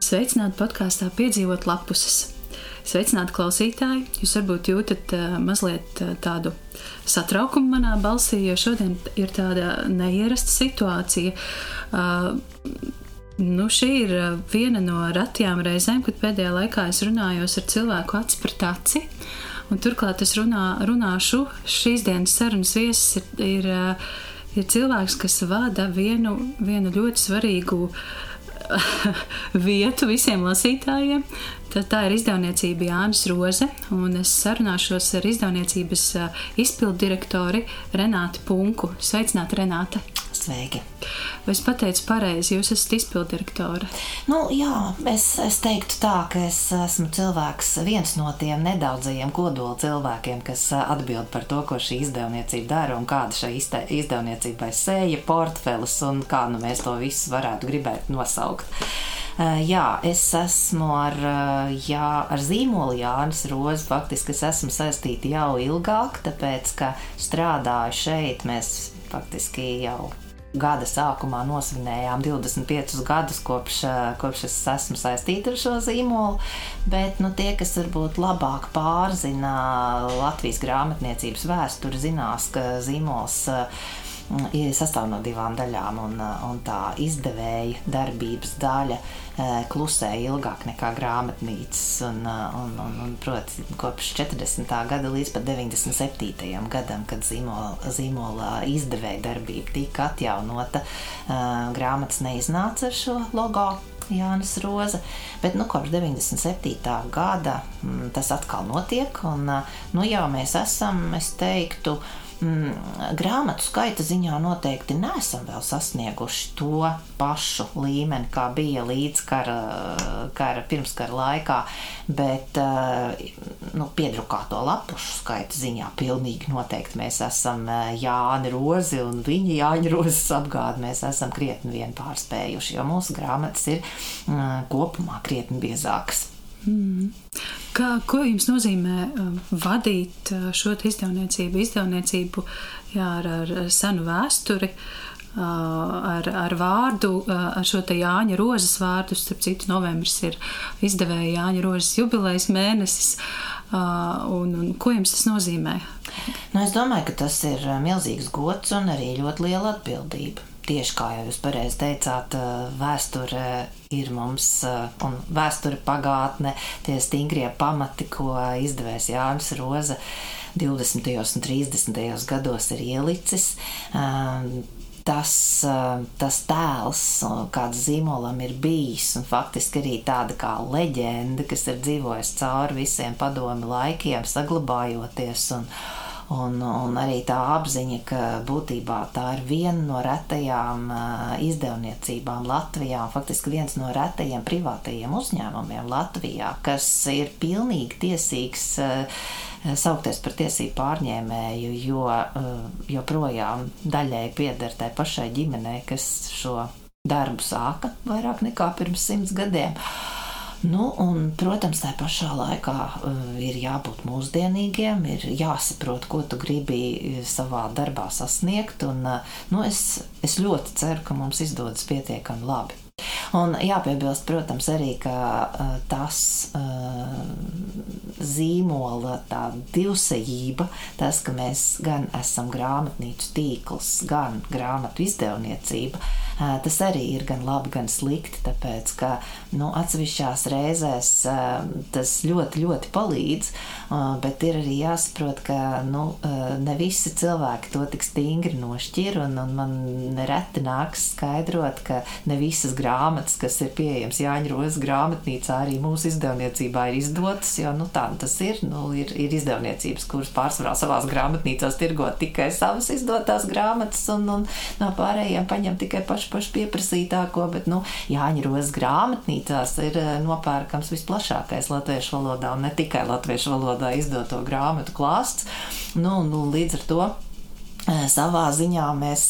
Sveicināti podkāstā Piedzīvot lapuses. Sveicināti klausītāji! Jūs varbūt jūtat uh, mazliet uh, tādu satraukumu manā balsī, jo šodien ir tāda neierasta situācija. Uh, nu, šī ir viena no retajām reizēm, kad pēdējā laikā es runājos ar cilvēku aci pret aci. Un turklāt es runā, runāšu, šīs dienas sarunas viesis ir, ir, ir cilvēks, kas vada vienu, vienu ļoti svarīgu vietu visiem lasītājiem. Tā, tā ir izdevniecība Jānis Roze, un es sarunāšos ar izdevniecības izpildu direktori Renāti Punku. Sveicināti, Renāte! Sveiki! Vai es pateicu pareizi, jūs esat izpildu direktore? Nu, jā, es, es teiktu tā, ka es esmu cilvēks, viens no tiem nedaudzajiem kodola cilvēkiem, kas atbild par to, ko šī izdevniecība dara un kāda šai izdevniecībai sēja portfelis un kā nu mēs to visu varētu gribēt nosaukt. Jā, es esmu ar, jā, ar zīmolu Jānis Rozi. Faktiski es esmu saistīta jau ilgāk, tāpēc, ka strādāju šeit, mēs faktiski jau gada sākumā nosvinējām 25 gadus, kopš, kopš es esmu saistīta ar šo zīmolu. Bet nu, tie, kas varbūt labāk pārzina Latvijas grāmatniecības vēsturi, zinās, ka zīmols sastāv no divām daļām, un, un tā izdevēja darbības daļa klusēja ilgāk nekā grāmatnīcas. Un, un, un, un, proti, kopš 40. gada līdz pat 97. gadam, kad zīmola, zīmola izdevēja darbība tika atjaunota, grāmatas neiznāca ar šo logo. Jānis Roza, bet nu, kopš 97. gada tas atkal notiek. Un, nu, jau mēs esam, es teiktu, uh, mm, grāmatu skaita ziņā noteikti nesam vēl sasnieguši to pašu līmeni, kā bija līdz kara, kara pirmskara laikā, bet nu, piedrukāto lapušu skaita ziņā pilnīgi noteikti mēs esam Jāni Rozi un viņa Jāņa Rozes apgādi mēs esam krietni vien pārspējuši, jo mūsu grāmatas ir mm, kopumā krietni biezākas. Mm. Kā, ko jums nozīmē um, vadīt uh, šo izdevniecību, izdevniecību jā, ar, ar senu vēsturi, uh, ar, ar vārdu, uh, ar šo te Jāņa Rozes vārdu? Starp citu, novembris ir izdevēja Jāņa Rozes jubilejas mēnesis. Un, un ko jums tas nozīmē? Nu, es domāju, ka tas ir milzīgs gods un arī ļoti liela atbildība tieši kā jūs pareizi teicāt, vēsture ir mums, un vēsture pagātne, tie stingrie pamati, ko izdevējs Jānis Roza 20. un 30. gados ir ielicis. Tas, tas tēls, kāds zīmolam ir bijis, un faktiski arī tāda kā leģenda, kas ir dzīvojusi cauri visiem padomi laikiem, saglabājoties un, Un, un arī tā apziņa, ka būtībā tā ir viena no retajām izdevniecībām Latvijā, faktiski viens no retajiem privātajiem uzņēmumiem Latvijā, kas ir pilnīgi tiesīgs saukties par tiesību pārņēmēju, jo joprojām daļai pieder tai pašai ģimenei, kas šo darbu sāka vairāk nekā pirms simts gadiem. Nu, un, protams, tā pašā laikā uh, ir jābūt mūsdienīgiem, ir jāsaprot, ko tu gribi eh, savā darbā sasniegt. Un, uh, nu, es, es ļoti ceru, ka mums izdodas pietiekami labi. Un jāpiebilst, protams, arī, ka tas zīmola tā divsejība, tas, ka mēs gan esam grāmatnīcu tīkls, gan grāmatu izdevniecība, tas arī ir gan labi, gan slikti, tāpēc ka nu, atsevišķās reizēs tas ļoti, ļoti palīdz, bet ir arī jāsaprot, ka nu, ne visi cilvēki to tik stingri nošķir, un, un man nereti nāks skaidrot, ka ne visas grāmatas, kas ir pieejamas Jāņa Rozes grāmatnīcā, arī mūsu izdevniecībā ir izdotas, jo nu, tā tas ir. Nu, ir, ir izdevniecības, kuras pārsvarā savās grāmatnīcās tirgot tikai savas izdotās grāmatas, un, un no pārējiem paņem tikai pašu pašu pieprasītāko, bet nu, Jāņa Rozes grāmatnīcās ir eh, nopērkams visplašākais latviešu valodā un ne tikai latviešu valodā izdoto grāmatu klāsts. Nu, nu, līdz ar to Savā ziņā mēs,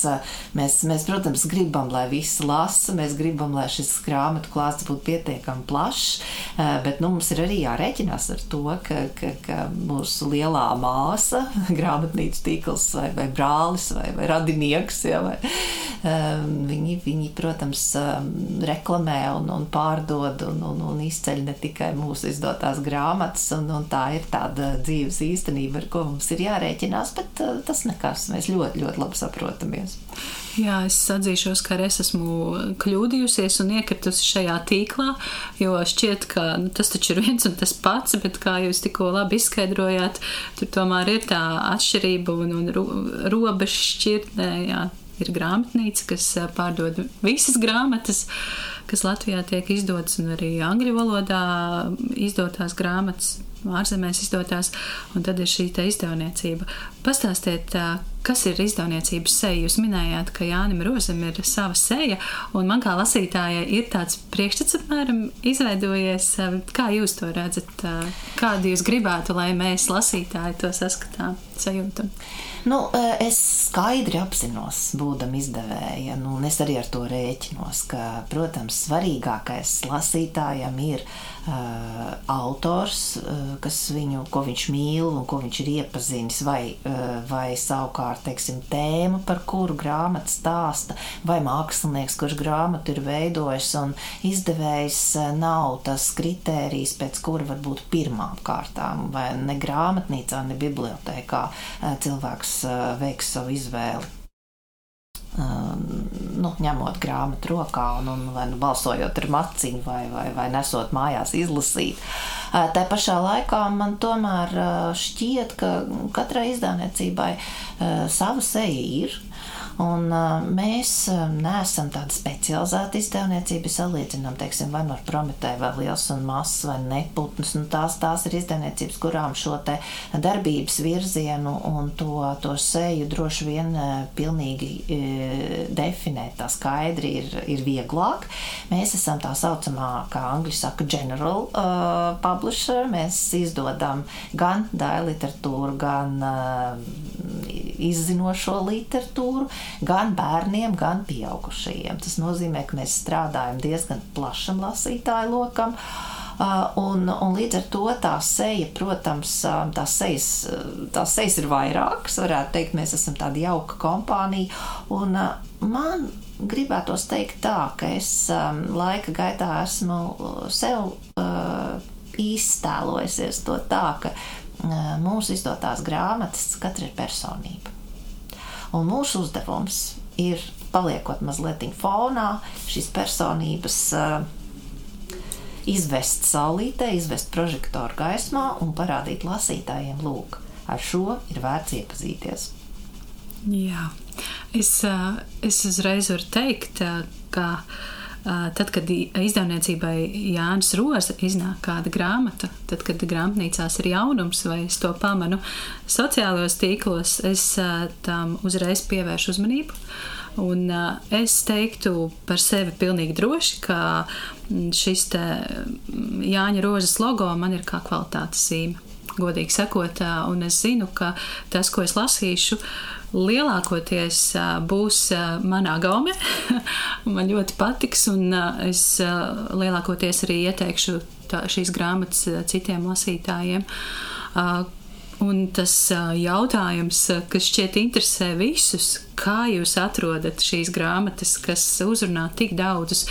mēs, mēs, protams, gribam, lai visi lasa, mēs gribam, lai šis grāmatu klāsts būtu pietiekami plašs, bet nu, mums ir arī jārēķinās ar to, ka, ka, ka mūsu lielā māsa, grāmatnīcas tīkls vai, vai brālis vai, vai radinieks, ja, vai, viņi, viņi, protams, reklamē un, un pārdod un, un, un izceļ ne tikai mūsu izdotās grāmatas, un, un tā ir tāda dzīves īstenība, ar ko mums ir jārēķinās, bet tas nekas. Mēs ļoti, ļoti labi saprotamies. Jā, es atzīšos, ka es esmu kļūdījusies un iekritusi šajā tīklā, jo šķiet, ka nu, tas taču ir viens un tas pats, bet kā jūs tikko labi izskaidrojāt, tur tomēr ir tā atšķirība un, un ro, robeža šķirtnē. Jā. Ir grāmatnīca, kas pārdod visas grāmatas, kas Latvijā tiek izdotas, un arī angļu valodā izdotās grāmatas ārzemēs izdotās, un tad ir šī izdevniecība. Pastāstiet, kas ir izdevniecības seja? Jūs minējāt, ka Jānim Rozam ir sava seja, un man kā lasītājai ir tāds priekšstats apmēram izveidojies. Kā jūs to redzat? Kādu jūs gribētu, lai mēs lasītāji to saskatām, sajūtam? Nu, es skaidri apzinos, būdam izdevēja, nu, un es arī ar to rēķinos, ka, protams, svarīgākais lasītājam ir uh, autors, uh, kas viņu, ko viņš mīl un ko viņš ir iepazinis, vai, uh, vai savukārt, teiksim, tēma, par kuru grāmata stāsta, vai mākslinieks, kurš grāmatu ir veidojis, un izdevējs nav tas kritērijs, pēc kura var būt pirmām kārtām, vai ne grāmatnīcā, ne bibliotēkā cilvēks veiks savu izvēli nu, ņemot grāmatu rokā un, un vai nu balsojot ar maciņu vai, vai, vai nesot mājās izlasīt. Tā pašā laikā man tomēr šķiet, ka katrai izdevniecībai sava seja ir. Un, uh, mēs uh, neesam tāda specializēta izdevniecība. Salīdzinām, teiksim, vai no Prometēja, vai Liels un Mazs, vai Neputns. Nu, tās, tās ir izdevniecības, kurām šo darbības virzienu un to, to seju droši vien uh, pilnīgi uh, definēt. Tā skaidri ir, ir vieglāk. Mēs esam tā saucamā, kā angļu saka, general uh, publisher. Mēs izdodam gan dāļu literatūru, gan uh, izzinošo literatūru gan bērniem, gan pieaugušajiem. Tas nozīmē, ka mēs strādājam diezgan plašam lasītāju lokam. Uh, un, un līdz ar to tā seja, protams, uh, tās sejas, uh, tās sejas ir vairākas. Varētu teikt, mēs esam tāda jauka kompānija. Un man gribētos teikt tā, ka es um, laika gaitā esmu sev iztēlojusies to tā, ka mūsu izdotās grāmatas katra ir personība. Un mūsu uzdevums ir, paliekot mazliet fonā, šīs personības uh, izvest saulītē, izvest prožektoru gaismā un parādīt lasītājiem, lūk, ar šo ir vērts iepazīties. Jā, es, uh, es uzreiz varu teikt, uh, ka Tad, kad izdevniecībai Jānis Roza iznāk kāda grāmata, tad, kad grāmatnīcās ir jaunums, vai es to pamanu sociālajos tīklos, es tam uzreiz pievēršu uzmanību. Un es teiktu par sevi pilnīgi droši, ka šis Jāņa Rozes logo man ir kā kvalitātes zīme. Godīgi sakot, un es zinu, ka tas, ko es lasīšu, lielākoties būs manā gaumē. Man ļoti patiks, un es lielākoties arī ieteikšu tā, šīs grāmatas citiem lasītājiem. Un tas jautājums, kas šķiet interesē visus, kā jūs atrodat šīs grāmatas, kas uzrunā tik daudzus,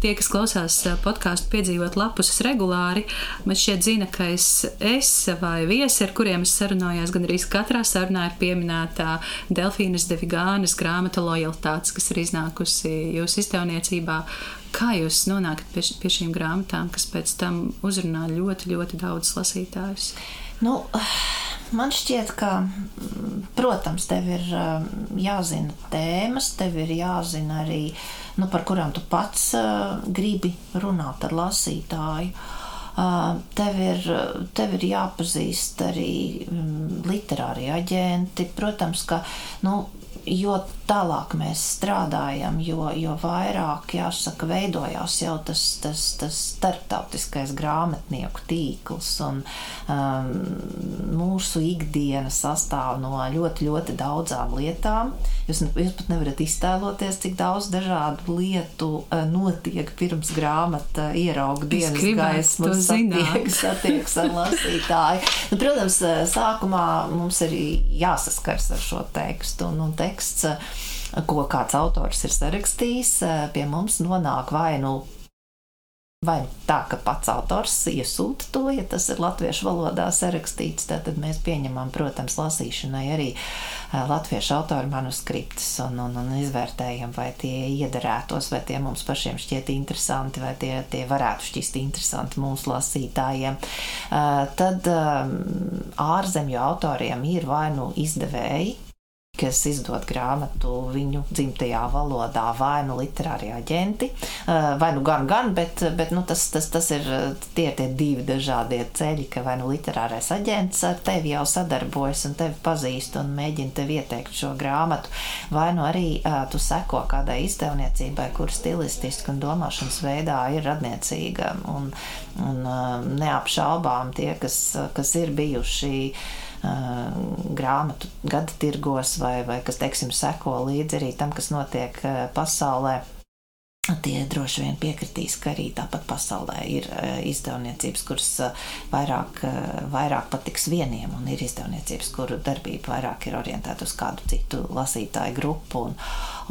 tie, kas klausās podkāstu piedzīvot lapus regulāri, man šķiet zina, ka es, es vai viesi, ar kuriem es sarunājos, gan arī katrā sarunā ir pieminētā Delfīnas Devigānas grāmata lojalitātes, kas ir iznākusi jūsu izdevniecībā. Kā jūs nonākat pie, pie šīm grāmatām, kas pēc tam uzrunā ļoti, ļoti daudz lasītājus? Nu, man šķiet, ka, protams, tev ir um, jāzina tēmas, tev ir jāzina arī, nu, par kurām tu pats uh, gribi runāt ar lasītāju. Uh, tev ir, tev ir jāpazīst arī um, literārie aģenti. Protams, ka nu, jo tālāk mēs strādājam, jo, jo vairāk, jāsaka, veidojās jau tas, tas, tas starptautiskais grāmatnieku tīkls. Un, um, mūsu ikdiena sastāv no ļoti, ļoti daudzām lietām. Jūs, jūs pat nevarat iztēloties, cik daudz dažādu lietu uh, notiek pirms grāmata ierauga dienas gaismu, satiekas, satiekas ar lasītāju. Nu, protams, uh, sākumā mums ir jāsaskars ar šo tekstu. Un, un teksts, ko kāds autors ir sarakstījis, pie mums nonāk vai nu Vai tā, ka pats autors iesūta to, ja tas ir latviešu valodā sarakstīts, tad mēs pieņemam, protams, lasīšanai arī latviešu autoru manuskriptus un, un, un izvērtējam, vai tie iederētos, vai tie mums pašiem šķiet interesanti, vai tie, tie varētu šķist interesanti mūsu lasītājiem. Tad ārzemju autoriem ir vai nu izdevēji, kas izdod grāmatu viņu dzimtajā valodā, vai nu literārie aģenti, eh, vai nu gan, gan, bet, bet nu, tas, tas, tas ir tie, tie divi dažādie ceļi, ka vai nu literārais aģents ar tevi jau sadarbojas un tevi pazīst un mēģina tev ieteikt šo grāmatu, vai nu arī uh, tu seko kādai izdevniecībai, kur stilistiski un domāšanas veidā ir radniecīga un, un uh, neapšaubām tie, kas, kas ir bijuši grāmatu gada tirgos vai, vai kas, teiksim, seko līdzi arī tam, kas notiek pasaulē. Tie droši vien piekritīs, ka arī tāpat pasaulē ir izdevniecības, kuras vairāk, vairāk patiks vieniem, un ir izdevniecības, kuru darbība vairāk ir orientēta uz kādu citu lasītāju grupu. Un,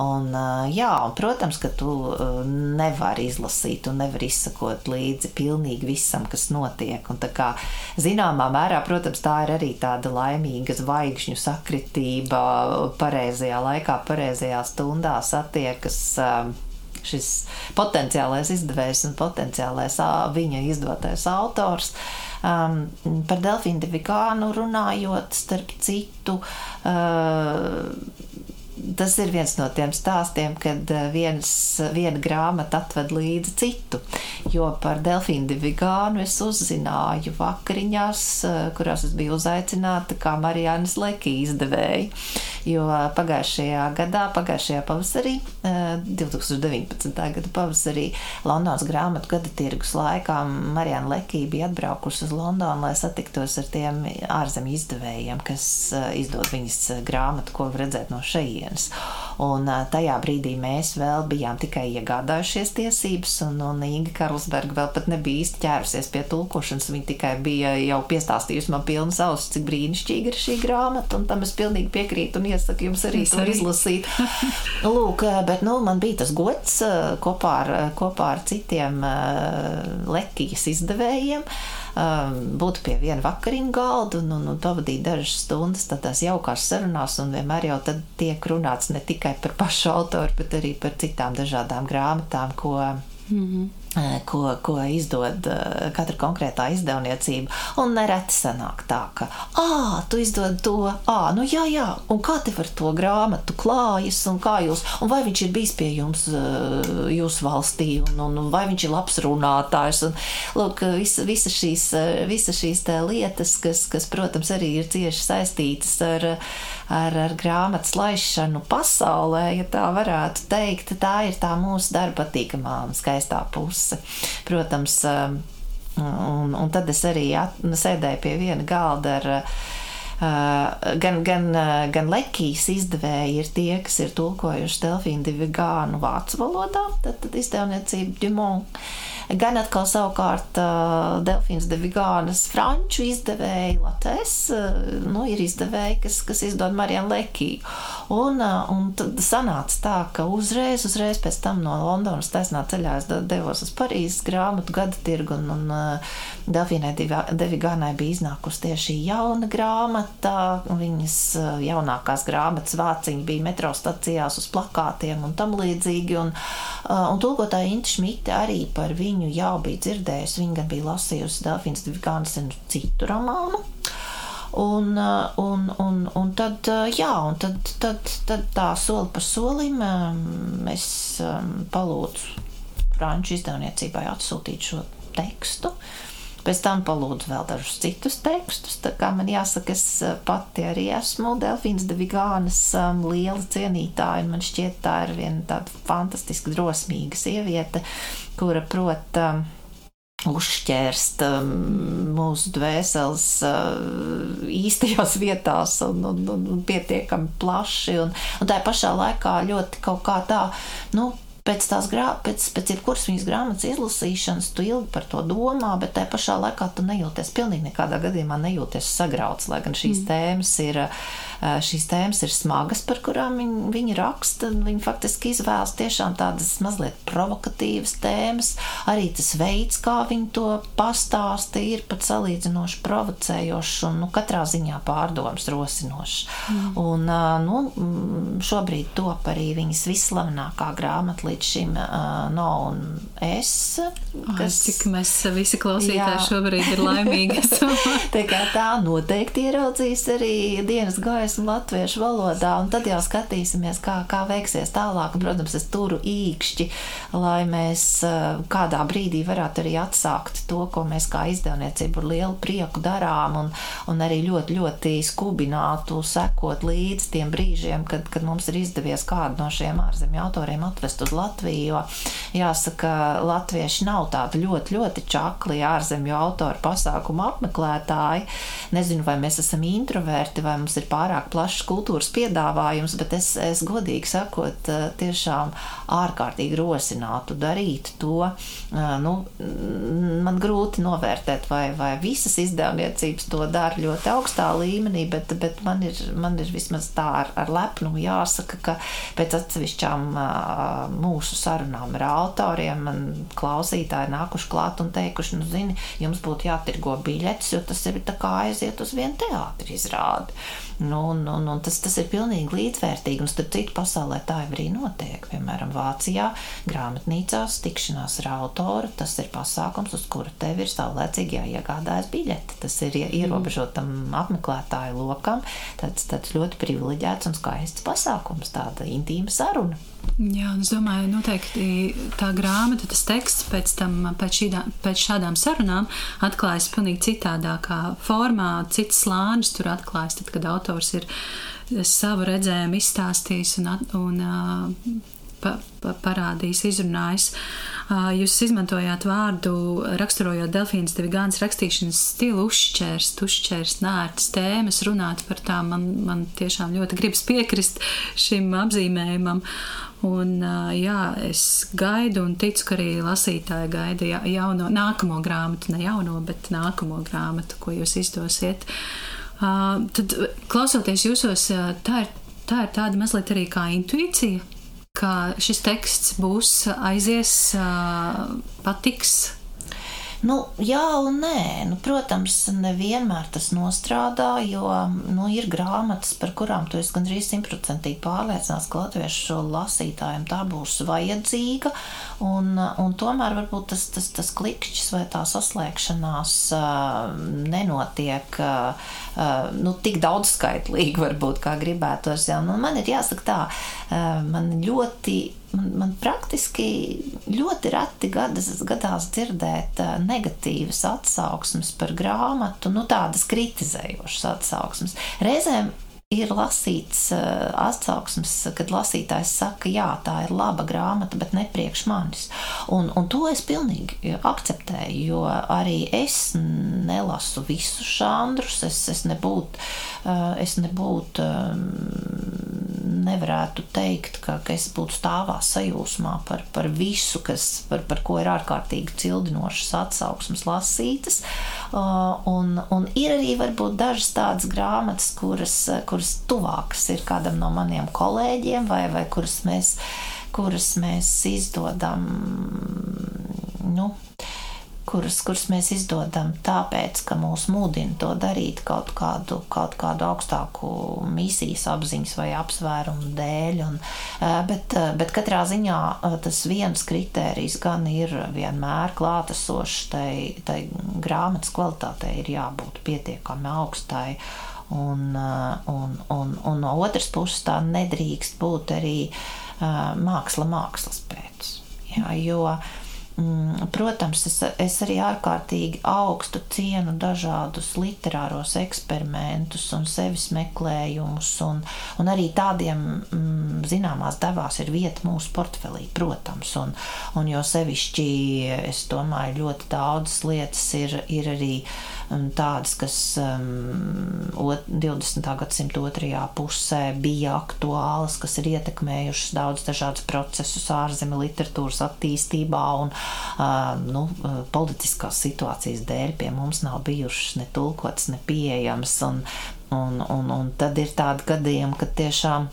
Un, jā, un, protams, ka tu nevari izlasīt un nevari izsakot līdzi pilnīgi visam, kas notiek. Un, kā, zināmā mērā, protams, tā ir arī tāda laimīga zvaigžņu sakritība pareizajā laikā, pareizajā stundā satiekas šis potenciālais izdevējs un potenciālais viņa izdotais autors. Um, par Delfīnu Devigānu runājot, starp citu, uh, tas ir viens no tiem stāstiem, kad eh, viens, viena grāmata atved līdzi citu. Jo par Delfīnu Divigānu es uzzināju vakariņās, eh, kurās es biju uzaicināta kā Marijānas Lekī izdevēja. Jo pagājušajā gadā, pagājušajā pavasarī, 2019. Eh, gada pavasarī, Londonas grāmatu gada tirgus laikā Marijāna Lekī bija atbraukusi uz Londonu, lai satiktos ar tiem ārzemju izdevējiem, kas izdod viņas grāmatu, ko var redzēt no šejienes dienas. Un tajā brīdī mēs vēl bijām tikai iegādājušies tiesības, un, un Inga Karlsberga vēl pat nebija īsti ķērusies pie tulkošanas. Viņa tikai bija jau piestāstījusi man pilnas ausis, cik brīnišķīga ir šī grāmata, un tam es pilnīgi piekrītu un iesaku jums arī to izlasīt. Lūk, bet nu, man bija tas gods kopā ar, kopā ar citiem lekijas izdevējiem būt pie viena vakariņu galda un, un, un pavadīt dažas stundas tādās jaukās sarunās, un vienmēr jau tad tiek runāts ne tikai par pašu autoru, bet arī par citām dažādām grāmatām, ko. Mm -hmm ko, ko izdod katra konkrētā izdevniecība. Un nereti sanāk tā, ka, ah, tu izdod to, ah, nu jā, jā, un kā tev ar to grāmatu klājas, un kā jūs, un vai viņš ir bijis pie jums, jūsu valstī, un, un vai viņš ir labs runātājs, un, lūk, visa, visa šīs, visa šīs lietas, kas, kas, protams, arī ir cieši saistītas ar, ar, ar grāmatas laišanu pasaulē, ja tā varētu teikt, tā ir tā mūsu darba patīkamā un skaistā puse. Protams, um, un, un tad es arī at, sēdēju pie viena galda ar. Uh, gan, gan, uh, gan Lekijas izdevēji ir tie, kas ir tulkojuši Delfīnu Divigānu vācu valodā, tad, tad izdevniecība Dumont gan atkal savukārt uh, Delfīns de Vigānas franču izdevēji Latēs, uh, nu, ir izdevēji, kas, kas izdod Marijanu Lekiju. Un, uh, un tad sanāca tā, ka uzreiz, uzreiz pēc tam no Londonas taisnā ceļā es devos uz Parīzes grāmatu gada tirgu un, un uh, Delfīnai de Vigānai bija iznākusi tieši jauna grāmata, viņas uh, jaunākās grāmatas vāciņi bija metro stacijās uz plakātiem un tam līdzīgi, un, uh, un tulkotāja Inta Šmita arī par viņu jau bija dzirdējusi. Viņa gan bija lasījusi Delfīnas Vigānsenu citu romānu. Un, uh, un, un, un tad, uh, jā, un tad, tad, tad tā soli pa solim es palūdzu franču izdevniecībai atsūtīt šo tekstu. Pēc tam palūdzu vēl dažus citus tekstus. Tā kā man jāsaka, es pati arī esmu Delfīnas de Vigānas um, liela cienītāja. Man šķiet, tā ir viena tāda fantastiski drosmīga sieviete, kura prot um, uzšķērst um, mūsu dvēseles uh, īstajās vietās un, un, un, un pietiekami plaši. Un, un tā pašā laikā ļoti kaut kā tā, nu, pēc tās grāmatas, pēc, pēc jebkuras viņas grāmatas izlasīšanas, tu ilgi par to domā, bet tajā pašā laikā tu nejūties pilnīgi nekādā gadījumā nejūties sagrauts, lai gan šīs mm. tēmas ir. Šīs tēmas ir smagas, par kurām viņi, viņi raksta. Viņi faktiski izvēlas tiešām tādas mazliet provokatīvas tēmas. Arī tas veids, kā viņi to pastāsta, ir pat salīdzinoši provocējošs un nu, katrā ziņā pārdomas rosinošs. Mm. Un, nu, šobrīd top arī viņas visslavenākā grāmata līdz šim uh, no un es. Kas, Ai, cik mēs visi klausītāji jā. šobrīd ir laimīgi. tā kā tā noteikti ieraudzīs arī dienas gaismu latviešu valodā, un tad jau skatīsimies, kā, kā veiksies tālāk. Un, protams, es turu īkšķi, lai mēs uh, kādā brīdī varētu arī atsākt to, ko mēs kā izdevniecība ar lielu prieku darām, un, un arī ļoti, ļoti skubinātu sekot līdz tiem brīžiem, kad, kad mums ir izdevies kādu no šiem ārzemju autoriem atvest uz Latviju, jo jāsaka, latvieši nav tādi ļoti, ļoti čakli ārzemju autoru pasākumu apmeklētāji. Nezinu, vai mēs esam introverti, vai mums ir pārāk plašs kultūras piedāvājums, bet es, es godīgi sakot, tiešām ārkārtīgi rosinātu darīt to. Nu, man grūti novērtēt, vai, vai visas izdevniecības to dara ļoti augstā līmenī, bet, bet man, ir, man ir vismaz tā ar, ar lepnumu jāsaka, ka pēc atsevišķām mūsu sarunām ar autoriem, man klausītāji nākuši klāt un teikuši, nu, zini, jums būtu jātirgo biļetes, jo tas ir kā aiziet uz vienu teātri izrādi. Nu, un, un, un tas, tas ir pilnīgi līdzvērtīgi, un starp citu pasaulē tā jau arī notiek. Piemēram, Vācijā grāmatnīcās tikšanās ar autoru, tas ir pasākums, uz kura tev ir saulēcīgi jāiegādājas biļete. Tas ir ierobežotam apmeklētāju lokam, tāds, tāds ļoti privileģēts un skaists pasākums, tāda intīma saruna. Jā, es domāju, noteikti tā grāmata, tas teksts pēc, tam, pēc, šīdā, pēc šādām sarunām atklājas pavisam citādākā formā, cits slānis tur atklājas, tad, kad autors ir savu redzējumu izstāstījis un, un pa, pa, parādījis, izrunājis. Jūs izmantojāt vārdu, raksturojot Delfīnas Devigānas rakstīšanas stilu, uzšķērst, uzšķērst nērtas tēmas, runāt par tām. Man, man tiešām ļoti gribas piekrist šim apzīmējumam. Un, jā, es gaidu un ticu, ka arī lasītāji gaida jauno, nākamo grāmatu, ne jauno, bet nākamo grāmatu, ko jūs izdosiet. Tad, klausoties jūsos, tā ir, tā ir tāda mazliet arī kā intuīcija, ka šis teksts būs, aizies, patiks Nu, jā, un nē, nu, protams, nevienmēr tas nostrādā, jo nu, ir grāmatas, par kurām tu esi gandrīz simtprocentīgi pārliecināts, ka latviešu lasītājiem tā būs vajadzīga. Un, un tomēr varbūt tas, tas, tas klikšķis vai tā saslēgšanās uh, nenotiek uh, nu, tik daudzskaitlīgi, varbūt, kā gribētos. Ja? Nu, man ir jāsaka tā, uh, man ļoti man, man praktiski ļoti reti gadas, gadās dzirdēt negatīvas atsauksmes par grāmatu, nu tādas kritizējošas atsauksmes. Reizēm ir lasīts atsauksmes, kad lasītājs saka, jā, tā ir laba grāmata, bet ne priekš manis. Un, un to es pilnīgi akceptēju, jo arī es nelasu visus žanrus, es, es nebūtu, es nebūtu nevarētu teikt, ka, ka es būtu stāvā sajūsmā par, par visu, kas, par, par ko ir ārkārtīgi cildinošas atsauksmes lasītas. Un, un ir arī varbūt dažas tādas grāmatas, kuras, kuras tuvākas ir kādam no maniem kolēģiem, vai, vai kuras mēs, kuras mēs izdodam. Nu, kuras, kuras mēs izdodam tāpēc, ka mūs mudina to darīt kaut kādu, kaut kādu augstāku misijas apziņas vai apsvērumu dēļ. Un, bet, bet katrā ziņā tas viens kritērijs gan ir vienmēr klātesošs, tai, tai grāmatas kvalitātei ir jābūt pietiekami augstai. Un, un, un, un no otras puses tā nedrīkst būt arī māksla mākslas pēc. Jā, jo uh, protams, es, es arī ārkārtīgi augstu cienu dažādus literāros eksperimentus un sevis meklējumus, un, un arī tādiem mm, zināmās devās ir vieta mūsu portfelī, protams. Un, un jo sevišķi, es domāju, ļoti daudzas lietas ir, ir arī tādas, kas um, 20. gadsimta otrajā pusē bija aktuālas, kas ir ietekmējušas daudz dažādus procesus ārzemju literatūras attīstībā un nu, politiskās situācijas dēļ pie mums nav bijušas ne tulkotas, ne pieejamas. Un, un, un, un tad ir tādi gadījumi, kad tiešām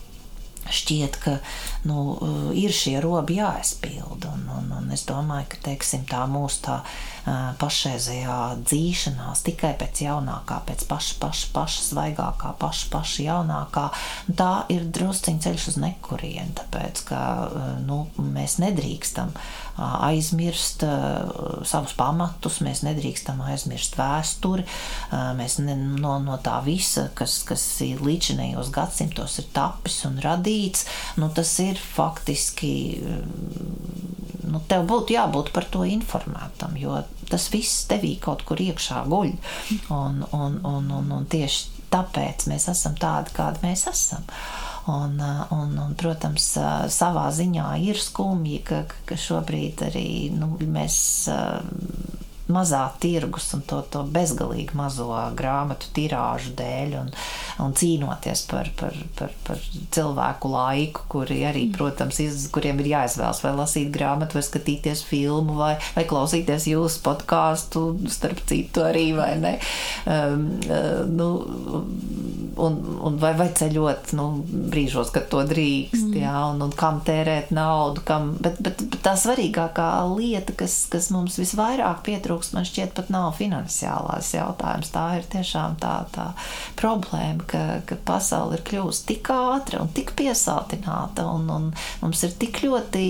šķiet, ka nu, ir šie robi jāaizpilda. Un, un, un es domāju, ka teiksim, tā mūsu tā pašreizējā dzīšanās tikai pēc jaunākā, pēc paša, paša, paša svaigākā, paša, paša jaunākā, tā ir drusciņš ceļš uz nekurienu, tāpēc, ka nu, mēs nedrīkstam aizmirst savus pamatus, mēs nedrīkstam aizmirst vēsturi, mēs ne, no, no tā visa, kas, kas ir līdzinējos gadsimtos ir tapis un radīts, nu, tas ir faktiski nu, tev būtu jābūt par to informētam, jo tas viss tevī kaut kur iekšā guļ. Un, un, un, un, un tieši tāpēc mēs esam tādi, kādi mēs esam. Un, un, un, protams, savā ziņā ir skumji, ka, ka šobrīd arī nu, mēs mazā tirgus un to, to bezgalīgi mazo grāmatu tirāžu dēļ un, un cīnoties par, par, par, par cilvēku laiku, kuri arī, mm. protams, iz, kuriem ir jāizvēlas vai lasīt grāmatu, vai skatīties filmu, vai, vai klausīties jūsu podkāstu, starp citu arī, vai ne? Um, uh, nu, un, un vai, vai ceļot nu, brīžos, kad to drīkst, mm. jā, un, un kam tērēt naudu, kam, bet, bet, bet tā svarīgākā lieta, kas, kas mums visvairāk pietrūkst, man šķiet, pat nav finansiālās jautājums. Tā ir tiešām tā, tā problēma, ka, ka pasaule ir kļuvusi tik ātra un tik piesātināta, un, un mums ir tik ļoti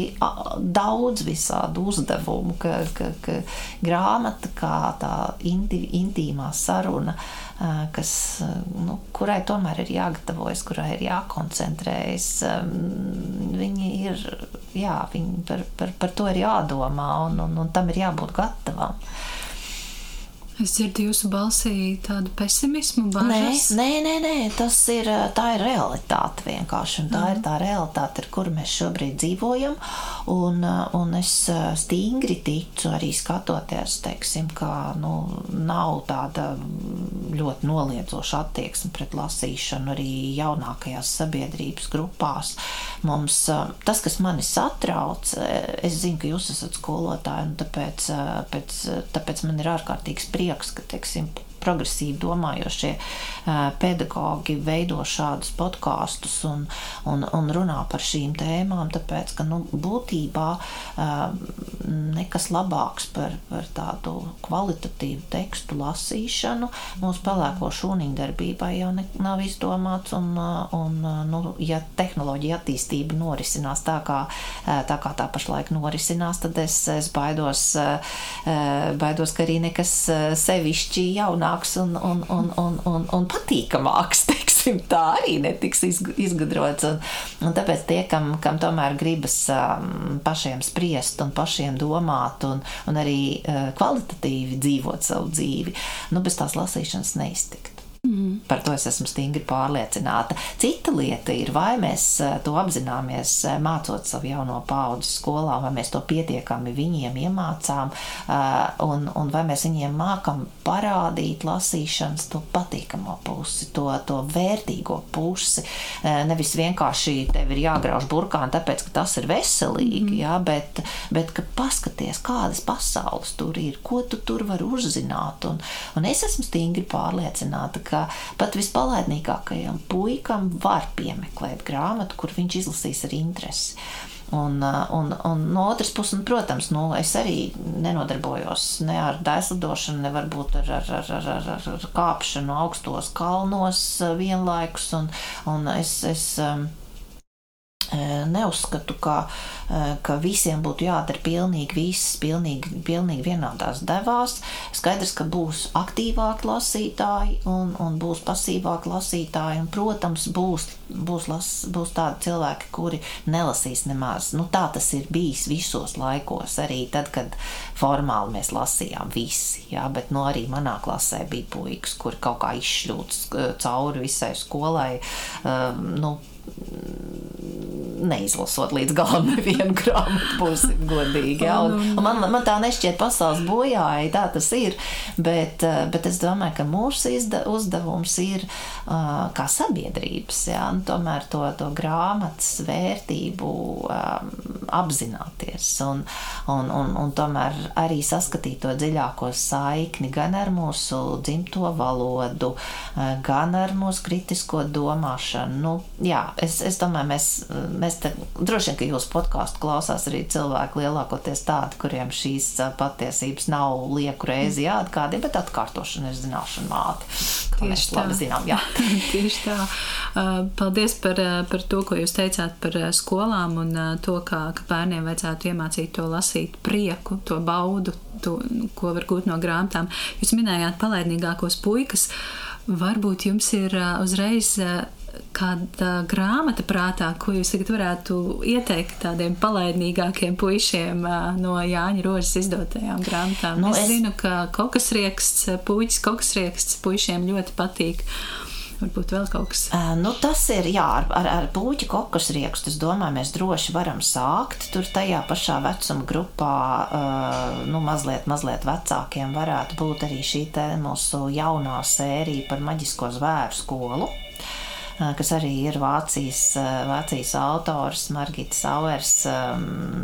daudz visādu uzdevumu, ka, ka, ka grāmata kā tā inti, intīmā saruna kas, nu, kurai tomēr ir jāgatavojas, kurai ir jākoncentrējas. Viņi ir, jā, viņi par, par, par to ir jādomā un, un, un tam ir jābūt gatavam. Es dzirdu jūsu balsī tādu pesimismu, bažas. Nē, nē, nē, nē tas ir, tā ir realitāte vienkārši. Tā mm. ir tā realitāte, ar kuru mēs šobrīd dzīvojam. Un, un es stingri ticu arī skatoties, teiksim, ka nu, nav tāda ļoti noliedzoša attieksme pret lasīšanu arī jaunākajās sabiedrības grupās. Mums tas, kas mani satrauc, es zinu, ka jūs esat skolotāji, un tāpēc, pēc, tāpēc man ir ārkārtīgs prieks prieks, ka teiksim, progresīvi domājošie pedagoģi veido šādus podkāstus un, un, un runā par šīm tēmām, tāpēc ka nu, būtībā nekas labāks par, par tādu kvalitatīvu tekstu lasīšanu mūsu pelēko šūniņu darbībai jau ne, nav izdomāts. Un, un, nu, ja tehnoloģija attīstība norisinās tā, kā tā, kā tā pašlaik norisinās, tad es, es baidos, baidos, ka arī nekas sevišķi jaunāks un, un, un, un, un, un patīkamāks, teiksim, tā arī netiks izgudrots. Un, un tāpēc tie, kam, kam tomēr gribas um, pašiem spriest un pašiem domāt un, un arī uh, kvalitatīvi dzīvot savu dzīvi, nu bez tās lasīšanas neiztikt. Par to es esmu stingri pārliecināta. Cita lieta ir, vai mēs to apzināmies mācot savu jauno paudzi skolā, vai mēs to pietiekami viņiem iemācām, un, un vai mēs viņiem mākam parādīt lasīšanas to patīkamo pusi, to, to vērtīgo pusi. Nevis vienkārši tev ir jāgrauž burkāni, tāpēc, ka tas ir veselīgi, mm. jā, bet, bet ka paskaties, kādas pasaules tur ir, ko tu tur vari uzzināt. Un, un es esmu stingri pārliecināta, ka pat vispalaidīgākajam puikam var piemeklēt grāmatu, kur viņš izlasīs ar interesi. Un, un, un no otras puses, nu, protams, nu, es arī nenodarbojos ne ar daislidošanu, ne varbūt ar, ar, ar, ar, ar, ar kāpšanu augstos kalnos vienlaikus. Un, un es, es, neuzskatu, ka, ka visiem būtu jādara pilnīgi viss, pilnīgi, pilnīgi vienādās devās. Skaidrs, ka būs aktīvāki lasītāji un, un būs pasīvāki lasītāji, un, protams, būs, būs, las, būs tādi cilvēki, kuri nelasīs nemaz. Nu, tā tas ir bijis visos laikos, arī tad, kad formāli mēs lasījām visi, jā, bet nu, arī manā klasē bija puikas, kuri kaut kā izšļūts cauri visai skolai. Um, nu, neizlasot līdz galam nevienu grāmatu, būsim godīgi. Jā, un, un man, man tā nešķiet pasaules bojāja, tā tas ir, bet, eh, bet es domāju, ka mūsu izda, uzdevums ir uh, kā sabiedrības, jā, un tomēr to, to grāmatas vērtību um, apzināties un, un, un, un tomēr arī saskatīt to dziļāko saikni gan ar mūsu dzimto valodu, gan ar mūsu kritisko domāšanu. Nu, jā, es, es domāju, mēs, mēs te, droši vien, ka jūsu podkāstu klausās arī cilvēki lielākoties tādi, kuriem šīs patiesības nav lieku reizi jāatgādina, bet atkārtošana ir zināšana māte. Tieši tā. Zinām, Tieši tā. Paldies par, par to, ko jūs teicāt par skolām un to, kā, ka bērniem vajadzētu iemācīt to lasīt prieku, to baudu, to, ko var gūt no grāmatām. Jūs minējāt palaidnīgākos puikas. Varbūt jums ir uzreiz kāda grāmata prātā, ko jūs tagad varētu ieteikt tādiem palaidīgākiem puišiem no Jāņa Rožas izdotajām grāmatām? Nu, es, es zinu, ka kokas rieksts, puikas kokas rieksts puišiem ļoti patīk. Varbūt vēl kaut kas. Uh, nu, tas ir, jā, ar, ar, ar puķu kokas riekstu, es domāju, mēs droši varam sākt. Tur tajā pašā vecuma grupā, uh, nu, mazliet, mazliet vecākiem varētu būt arī šī mūsu jaunā sērija par maģisko zvēru skolu kas arī ir Vācijas, Vācijas autors, Margita Sauers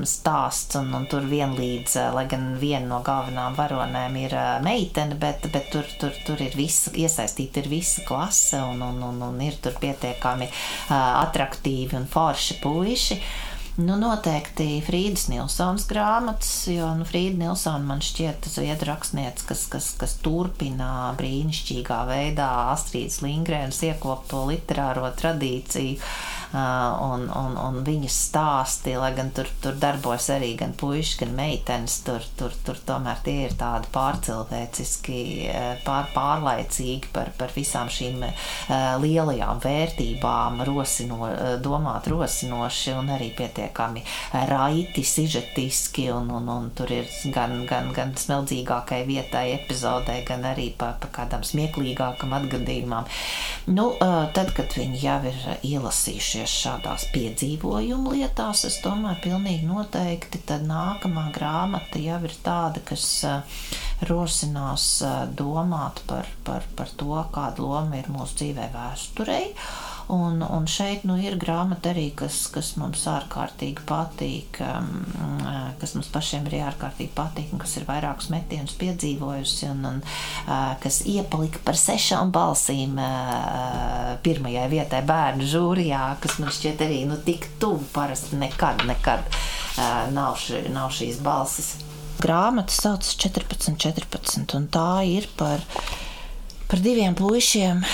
stāsts, un, un tur vienlīdz, lai gan viena no galvenām varonēm ir meitene, bet, bet tur, tur, tur ir visa, iesaistīta ir visa klase, un, un, un, un ir tur pietiekami atraktīvi un forši puiši. Nu, noteikti Frīdas Nilsons grāmatas, jo nu, Frīda Nilsona man šķiet tas viedu rakstnieks, kas, kas, kas turpina brīnišķīgā veidā Astrīdas Lingrēnas iekopto literāro tradīciju un, un, un viņas stāsti, lai gan tur, tur darbojas arī gan puiši, gan meitenes, tur, tur, tur tomēr tie ir tādi pārcilvēciski, pār, pārlaicīgi par, par visām šīm lielajām vērtībām, rosino, domāt rosinoši un arī pietiekami raiti, sižetiski, un, un, un tur ir gan, gan, gan smeldzīgākai vietai epizodē, gan arī pa, pa kādam smieklīgākam atgadījumam. Nu, tad, kad viņi jau ir ielasījušies šādās piedzīvojumu lietās, es domāju, pilnīgi noteikti tad nākamā grāmata jau ir tāda, kas rosinās domāt par, par, par to, kāda loma ir mūsu dzīvē vēsturei Un, un šeit nu, ir grāmata arī, kas, kas mums ārkārtīgi patīk, um, kas mums pašiem arī ārkārtīgi patīk, un kas ir vairākus metienus piedzīvojusi, un, un uh, kas iepalika par sešām balsīm uh, pirmajai vietai bērnu žūrijā, kas man šķiet arī nu, tik tuvu parasti nekad, nekad uh, nav, ši, nav šīs balsis. Grāmata saucas 14, 14, un tā ir par, par diviem puišiem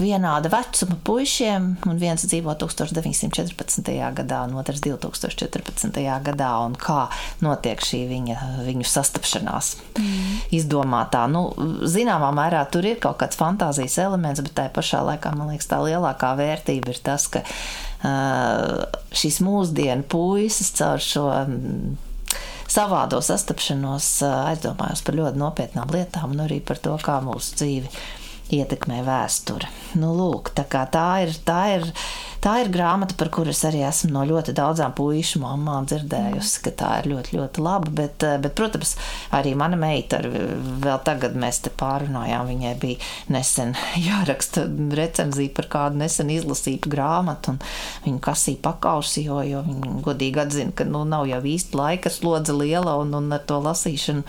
vienāda vecuma puišiem, un viens dzīvo 1914. gadā, un otrs 2014. gadā, un kā notiek šī viņa, viņu sastapšanās. Mm. Izdomātā, nu, zināmā mērā tur ir kaut kāds fantāzijas elements, bet tā pašā laikā man liekas, tā lielākā vērtība ir tas, ka uh, šīs mūsdienu puisis caur šo savādo sastapšanos aizdomājos par ļoti nopietnām lietām un arī par to, kā mūsu dzīve ietekmē vēsture. Nu, lūk, tā, tā, ir, tā, ir, tā ir grāmata, par kuru es arī esmu no ļoti daudzām puīšu mamām dzirdējusi, ka tā ir ļoti, ļoti laba. Bet, bet protams, arī mana meita, vēl tagad mēs te pārunājām, viņai bija nesen jāraksta recenzija par kādu nesen izlasītu grāmatu, un viņa kasīja pakausi, jo, jo viņa godīgi atzina, ka nu, nav jau īsti laika slodze liela un, un ar to lasīšanu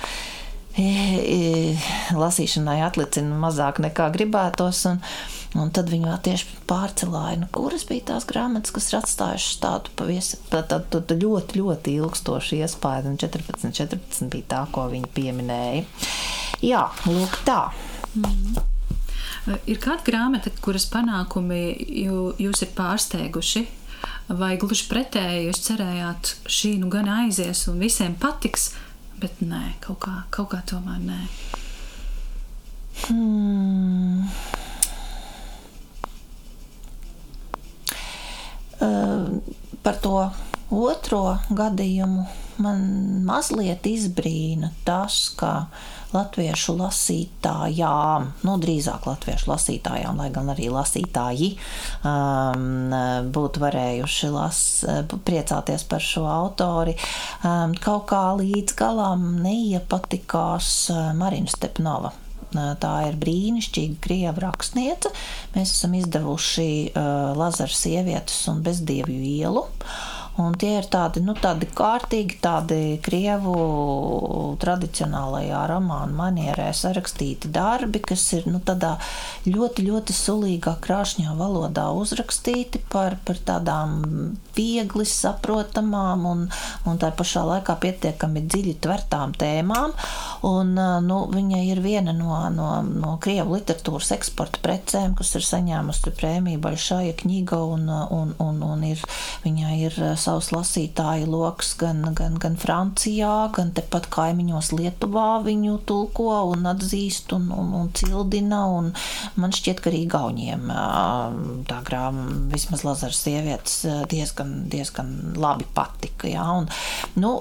lasīšanai atlicina mazāk nekā gribētos. Un, un tad viņi vēl tieši pārcelāja, nu, kuras bija tās grāmatas, kas ir atstājušas tādu pavisam tā, tā, tā, tā ļoti, ļoti ilgstošu iespēju. Un 14, 14 bija tā, ko viņi pieminēja. Jā, lūk, tā. Mm. Ir kāda grāmata, kuras panākumi jū, jūs ir pārsteiguši? vai gluži pretēji jūs cerējāt, šī nu gan aizies un visiem patiks, bet nē, kaut kā, kaut kā tomēr nē. Hmm. Uh, par to otro gadījumu man mazliet izbrīna tas, ka latviešu lasītājām, nu, drīzāk latviešu lasītājām, lai gan arī lasītāji um, būtu varējuši las, priecāties par šo autori, um, kaut kā līdz galam neiepatikās uh, Marina Stepnova. Uh, tā ir brīnišķīga krievu rakstniece. Mēs esam izdevuši uh, Lazara sievietes un bezdievju ielu. Uh, Un tie ir tādi, nu, tādi kārtīgi, tādi krievu tradicionālajā romāna manierē sarakstīti darbi, kas ir nu, tādā ļoti, ļoti sulīgā, krāšņā valodā uzrakstīti par, par tādām viegli saprotamām un, un tā pašā laikā pietiekami dziļi tvertām tēmām. Un, nu, viņa ir viena no, no, no krievu literatūras eksporta precēm, kas ir saņēmusi prēmiju Baļšāja kņiga un, un, un, un ir, viņai ir savs lasītāju lokus gan, gan, gan Francijā, gan tepat kaimiņos Lietuvā viņu tulko un atzīst un, un, un cildina. Un man šķiet, ka arī Gauniem tā grāmata, vismaz Lazars sievietes, diezgan, diezgan labi patika. Jā, un, nu,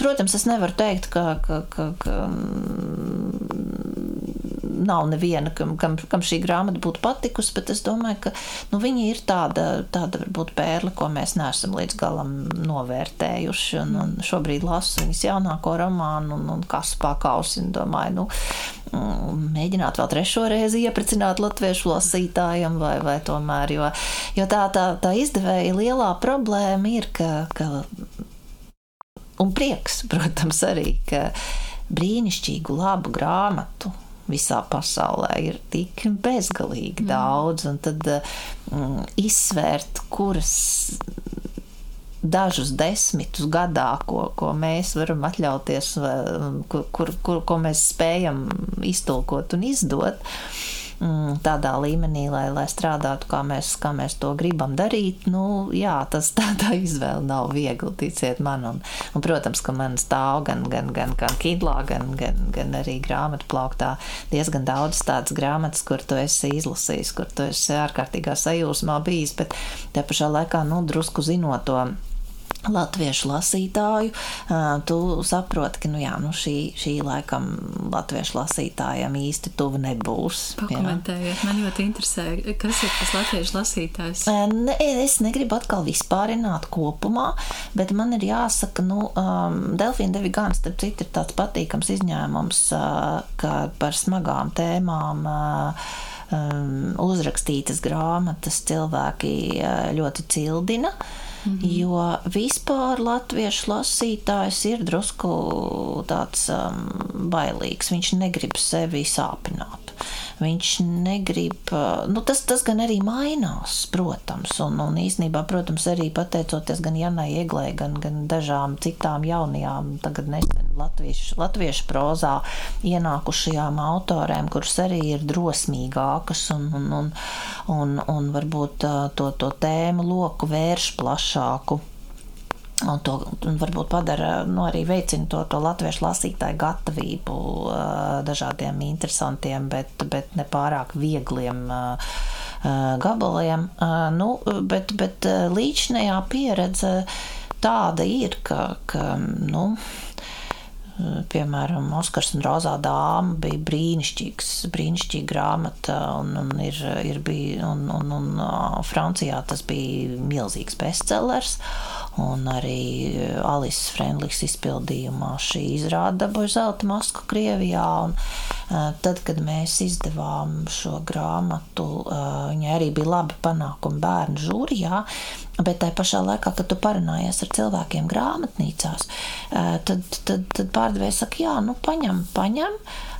protams, es nevaru teikt, ka, ka, ka, ka nav neviena, kam, kam, kam šī grāmata būtu patikusi, bet es domāju, ka nu, viņa ir tāda, tāda varbūt pērle, ko mēs neesam līdz galam novērtējuši. Un, un šobrīd lasu viņas jaunāko romānu, un, un kas pakausi, un domāju, nu, mm, mēģināt vēl trešo reizi iepricināt latviešu lasītājiem, vai, vai tomēr, jo, jo tā, tā, tā izdevēja lielā problēma ir, ka, ka un prieks, protams, arī, ka brīnišķīgu, labu grāmatu visā pasaulē ir tik bezgalīgi mm. daudz, un tad mm, izsvērt, kuras dažus desmitus gadā, ko, ko mēs varam atļauties, kur, kur, kur, ko mēs spējam iztulkot un izdot. Mm, tādā līmenī, lai, lai strādātu, kā mēs, kā mēs to gribam darīt, nu, jā, tas tādā izvēle nav viegli, ticiet man. Un, un, protams, ka man stāv gan, gan, gan, gan Kindlā, gan, gan, gan arī grāmatu plauktā diezgan daudz tādas grāmatas, kur tu esi izlasījis, kur tu esi ārkārtīgā sajūsmā bijis, bet te pašā laikā, nu, drusku zinot to latviešu lasītāju, tu saproti, ka nu jā, nu šī, šī laikam latviešu lasītājam īsti tuvu nebūs. Pakomentējiet, man ļoti interesē, kas ir tas latviešu lasītājs? Ne, es negribu atkal vispārināt kopumā, bet man ir jāsaka, nu, Delfīna Devigāns, starp citu, ir tāds patīkams izņēmums, ka par smagām tēmām uzrakstītas grāmatas cilvēki ļoti cildina. Mm -hmm. Jo vispār latviešu lasītājs ir drusku tāds um, bailīgs. Viņš negrib sevi sāpināt. Viņš negrib, nu, tas, tas gan arī mainās, protams, un, un īsnībā, protams, arī pateicoties gan Janai Ieglē, gan, gan dažām citām jaunajām, tagad nesen latviešu, latviešu prozā ienākušajām autorēm, kuras arī ir drosmīgākas un, un, un, un, un varbūt to, to tēmu loku vērš plašāku. Un to un varbūt padara, nu, arī veicina to, to latviešu lasītāju gatavību dažādiem interesantiem, bet, bet ne pārāk viegliem gabaliem. Nu, bet bet līdzinējā pieredze tāda ir, ka, ka nu, piemēram, Oskars un Rozā dāma bija brīnišķīgs, brīnišķīga grāmata, un, un, ir, ir bija, un, un, un Francijā tas bija milzīgs bestsellers, un arī Alises Frendliks izpildījumā šī izrāda dabūja zelta masku Krievijā, un tad, kad mēs izdevām šo grāmatu, viņai arī bija labi panākumi bērnu žūrijā, Bet tajā pašā laikā, kad tu parunājies ar cilvēkiem grāmatnīcās, tad, tad, tad pārdevējs saka, jā, nu paņem, paņem.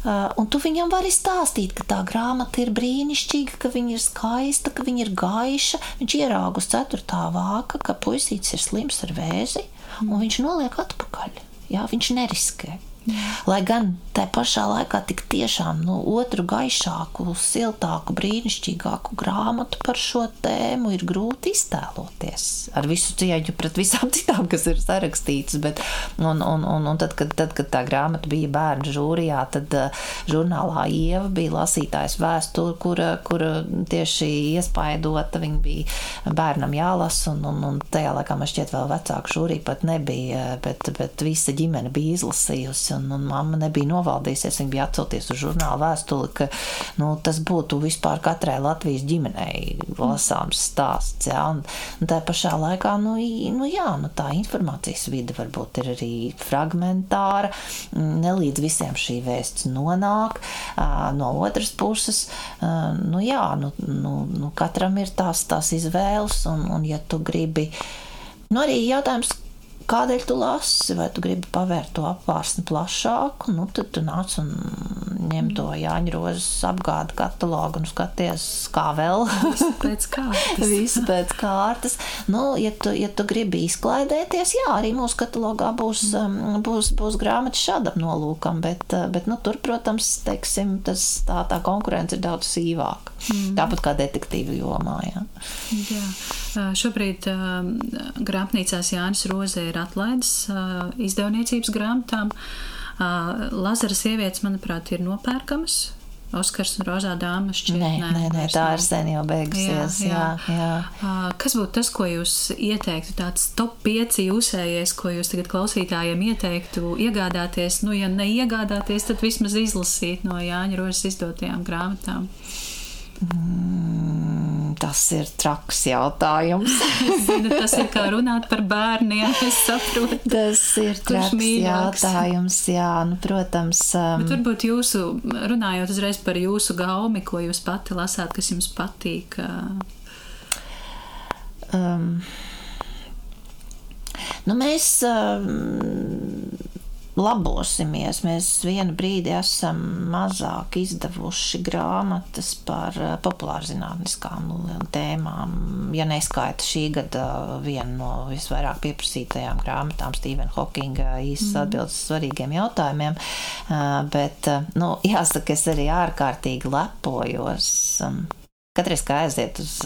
Un tu viņam vari stāstīt, ka tā grāmata ir brīnišķīga, ka viņa ir skaista, ka viņa ir gaiša. Viņš ierauga uz ceturtā vāka, ka puisītis ir slims ar vēzi, un viņš noliek atpakaļ. Jā, viņš neriskē. Lai gan tā pašā laikā tik tiešām nu, otru gaišāku, siltāku, brīnišķīgāku grāmatu par šo tēmu ir grūti iztēloties. Ar visu cieņu pret visām citām, kas ir sarakstītas. Bet, un, un, un, un tad, kad, tad, kad tā grāmata bija bērnu žūrijā, tad uh, žurnālā Ieva bija lasītājs vēstule, kura, kura tieši iespaidota. Viņa bija bērnam jālasa, un, un, un tajā laikā man šķiet vēl vecāku žūrī pat nebija, bet, bet visa ģimene bija izlasījusi un, un mamma nebija novaldījusies. Viņa bija atsūties uz žurnālu vēstuli, ka nu, tas būtu vispār katrai Latvijas ģimenei lasāms stāsts. Jā, un, un tā pašā laikā, nu, nu, jā, nu, tā informācijas vide varbūt ir arī fragmentāra, ne līdz visiem šī vēsts nonāk. No otras puses, nu, jā, nu, nu, nu, katram ir tās, tās izvēles, un, un ja tu gribi, nu, arī jautājums, kādēļ tu lasi, vai tu gribi pavērt to apvārsni plašāku, nu, tad tu nāc un ņem to Jāņa Rozes apgādu katalogu un skaties, kā vēl. Visu pēc kārtas. Visu pēc kārtas. Nu, ja tu, ja tu gribi izklaidēties, jā, arī mūsu katalogā būs, um, būs, būs grāmatas šādam nolūkam, bet, uh, bet nu, tur, protams, teiksim, tas, tā, tā konkurence ir daudz sīvāka. Mm. Tāpat kā detektīvu jomā, jā. jā. Šobrīd grāmatnīcās Jānis Roze ir atlaidis izdevniecības grāmatām. Lazara sievietes, manuprāt, ir nopērkamas. Oskars un Rozā dāmas šķiet, nē, nē, nē, nē tā ir sen jau beigusies. Jā, jā. Jā, jā. Kas būtu tas, ko jūs ieteiktu, tāds top 5 jūsējies, ko jūs tagad klausītājiem ieteiktu iegādāties? Nu, ja neiegādāties, tad vismaz izlasīt no Jāņa Rozes izdotajām grāmatām. Mm, tas ir traks jautājums. Zinu, tas ir kā runāt par bērniem. Es saprotu. Tas ir traks mīļāks? jautājums. Jā, nu, protams. Um, Bet varbūt jūsu, runājot uzreiz par jūsu gaumi, ko jūs pati lasāt, kas jums patīk. Um, nu, mēs. Um, labosimies. Mēs vienu brīdi esam mazāk izdevuši grāmatas par eh, populārzinātniskām tēmām. Ja neskaita šī gada viena no visvairāk pieprasītajām grāmatām, Stevena Hokinga īsas mm. atbildes svarīgiem jautājumiem, eh, bet, eh, nu, jāsaka, es arī ārkārtīgi lepojos. Katreiz, kad aiziet uz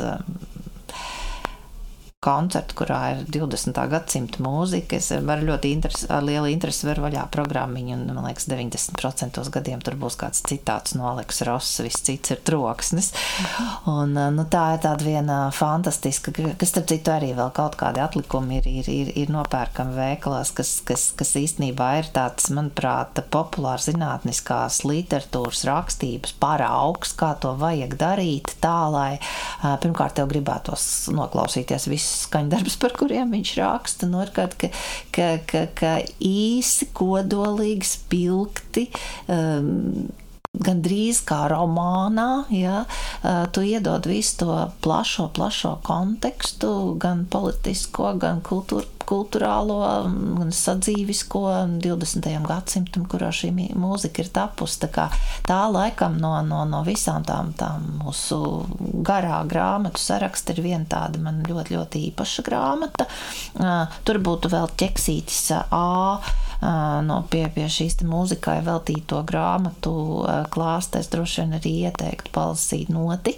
koncertu, kurā ir 20. gadsimta mūzika. Es varu ļoti interesi, ar lielu interesi veru vaļā programmiņu, un man liekas, 90% gadiem tur būs kāds citāts no Aleks Ross, viss cits ir troksnis. Un, nu, tā ir tāda viena fantastiska, kas, starp citu, arī vēl kaut kādi atlikumi ir, ir, ir, ir nopērkami veikalās, kas, kas, kas īstenībā ir tāds, manuprāt, populārs zinātniskās literatūras rakstības paraugs, kā to vajag darīt tā, lai pirmkārt tev gribētos noklausīties visu skaņdarbus, par kuriem viņš raksta. Nu, ka, ka, ka, ka īsi, kodolīgi, spilgti. Um, Gan drīz kā romānā, ja, tu iedod visu to plašo, plašo kontekstu, gan politisko, gan kultūru kultūrālo, gan sadzīvisko 20. gadsimtam, kurā šī mūzika ir tapusi. Tā, tā laikam no, no, no visām tām, tām mūsu garā grāmatu saraksta ir viena tāda man ļoti, ļoti īpaša grāmata. Tur būtu vēl ķeksītis A no pie, pie šīs mūzikai veltīto grāmatu klāsta. Es droši vien arī ieteiktu palasīt noti.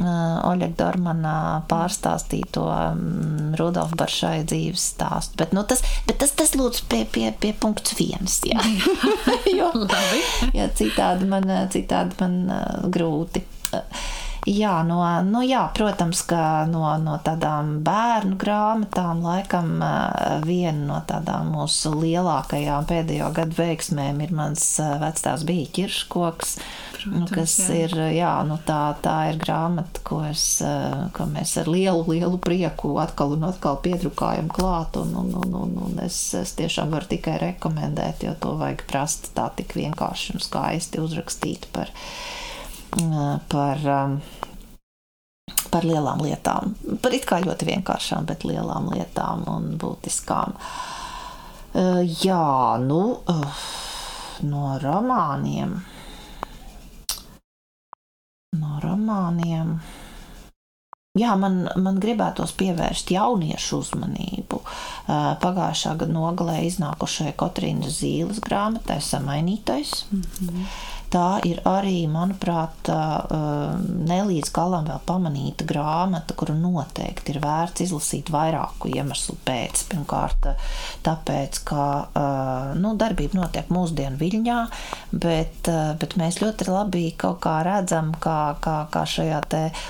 Oļega Dormana pārstāstīto Rudolfa Baršai dzīves stāstu. Bet, nu, tas, bet tas, tas lūdzu pie, pie, pie punkts viens, jā. jo, jā, citādi man, citādi man grūti. Jā, no, nu jā, protams, ka no, no tādām bērnu grāmatām laikam viena no tādām mūsu lielākajām pēdējo gadu veiksmēm ir mans vecstāvs bija ķirškoks. Protams, nu, kas jā. ir, jā, nu tā, tā ir grāmata, ko, es, ko mēs ar lielu, lielu prieku atkal un atkal piedrukājam klāt, un, un, un, un, un es, es tiešām varu tikai rekomendēt, jo to vajag prast tā tik vienkārši un skaisti uzrakstīt par, par par lielām lietām. Par it kā ļoti vienkāršām, bet lielām lietām un būtiskām. Jā, nu, no romāniem no romāniem. Jā, man, man gribētos pievērst jauniešu uzmanību pagājušā gada nogalē iznākušai Kotrīnas Zīles grāmatai Samainītais. Mm -hmm tā ir arī, manuprāt, nelīdz galam vēl pamanīta grāmata, kuru noteikti ir vērts izlasīt vairāku iemeslu pēc. Pirmkārt, tāpēc, ka nu, darbība notiek mūsdienu viļņā, bet, bet mēs ļoti labi kaut kā redzam, kā, kā, kā šajā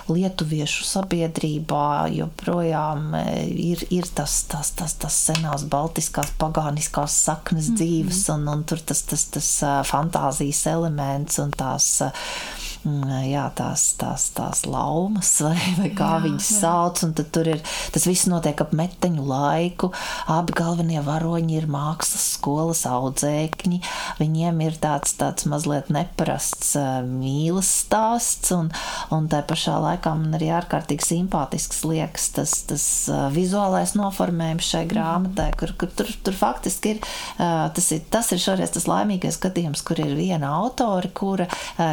lietuviešu sabiedrībā joprojām ir, ir tas, tas, tas, tas senās baltiskās pagāniskās saknes mm -hmm. dzīves, un, un tur tas, tas, tas fantāzijas elements elements un tās Mm, jā, tās, tās, tās laumas, vai, vai kā jā, viņas jā. sauc. Tur ir tas viss notiek ap meteņu laiku. Abi galvenie varoņi ir mākslas skolas audzēkņi. Viņiem ir tāds, tāds mazliet neparasts mīlas stāsts, un, un tā pašā laikā man arī ārkārtīgi simpātisks liekas tas, tas vizuālais noformējums šai grāmatai, kur, kur tur, tur faktiski ir tas, ir, tas ir šoreiz tas laimīgais gadījums, kur ir viena autori, kura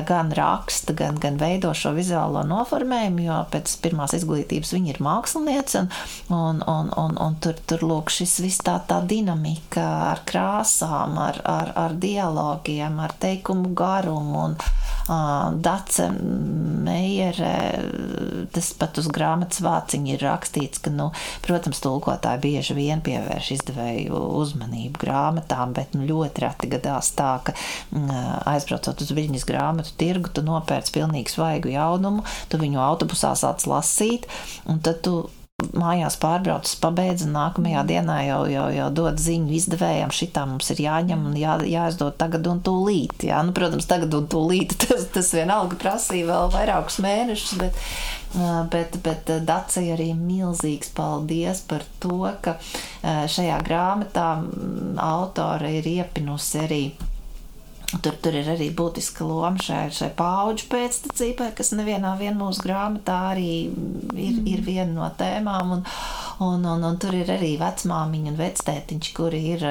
gan raksta raksta, gan, gan veido šo vizuālo noformējumu, jo pēc pirmās izglītības viņa ir māksliniece, un, un, un, un, un tur, tur lūk šis viss tā, tā dinamika ar krāsām, ar, ar, ar dialogiem, ar teikumu garumu, un uh, Dace Meijere, tas pat uz grāmatas vāciņa ir rakstīts, ka, nu, protams, tulkotāji bieži vien pievērš izdevēju uzmanību grāmatām, bet nu, ļoti reti gadās tā, ka aizbraucot uz Viļņas grāmatu tirgu, tu nopērci nopērts pilnīgi svaigu jaunumu, tu viņu autobusā sāc lasīt, un tad tu mājās pārbraucis, pabeidz, un nākamajā dienā jau, jau, jau dod ziņu izdevējiem, šitā mums ir jāņem un jā, jāizdod tagad un tūlīt. Jā. Nu, protams, tagad un tūlīt tas, tas vienalga prasīja vēl vairākus mēnešus, bet, bet, bet Dacija arī milzīgs paldies par to, ka šajā grāmatā autore ir iepinusi arī Tur, tur ir arī būtiska loma šai, šai paudžu pēctecībai, kas nevienā mūsu grāmatā arī ir, ir viena no tēmām. Un, un, un, un tur ir arī vecmāmiņa un vectētiņš, kuri ir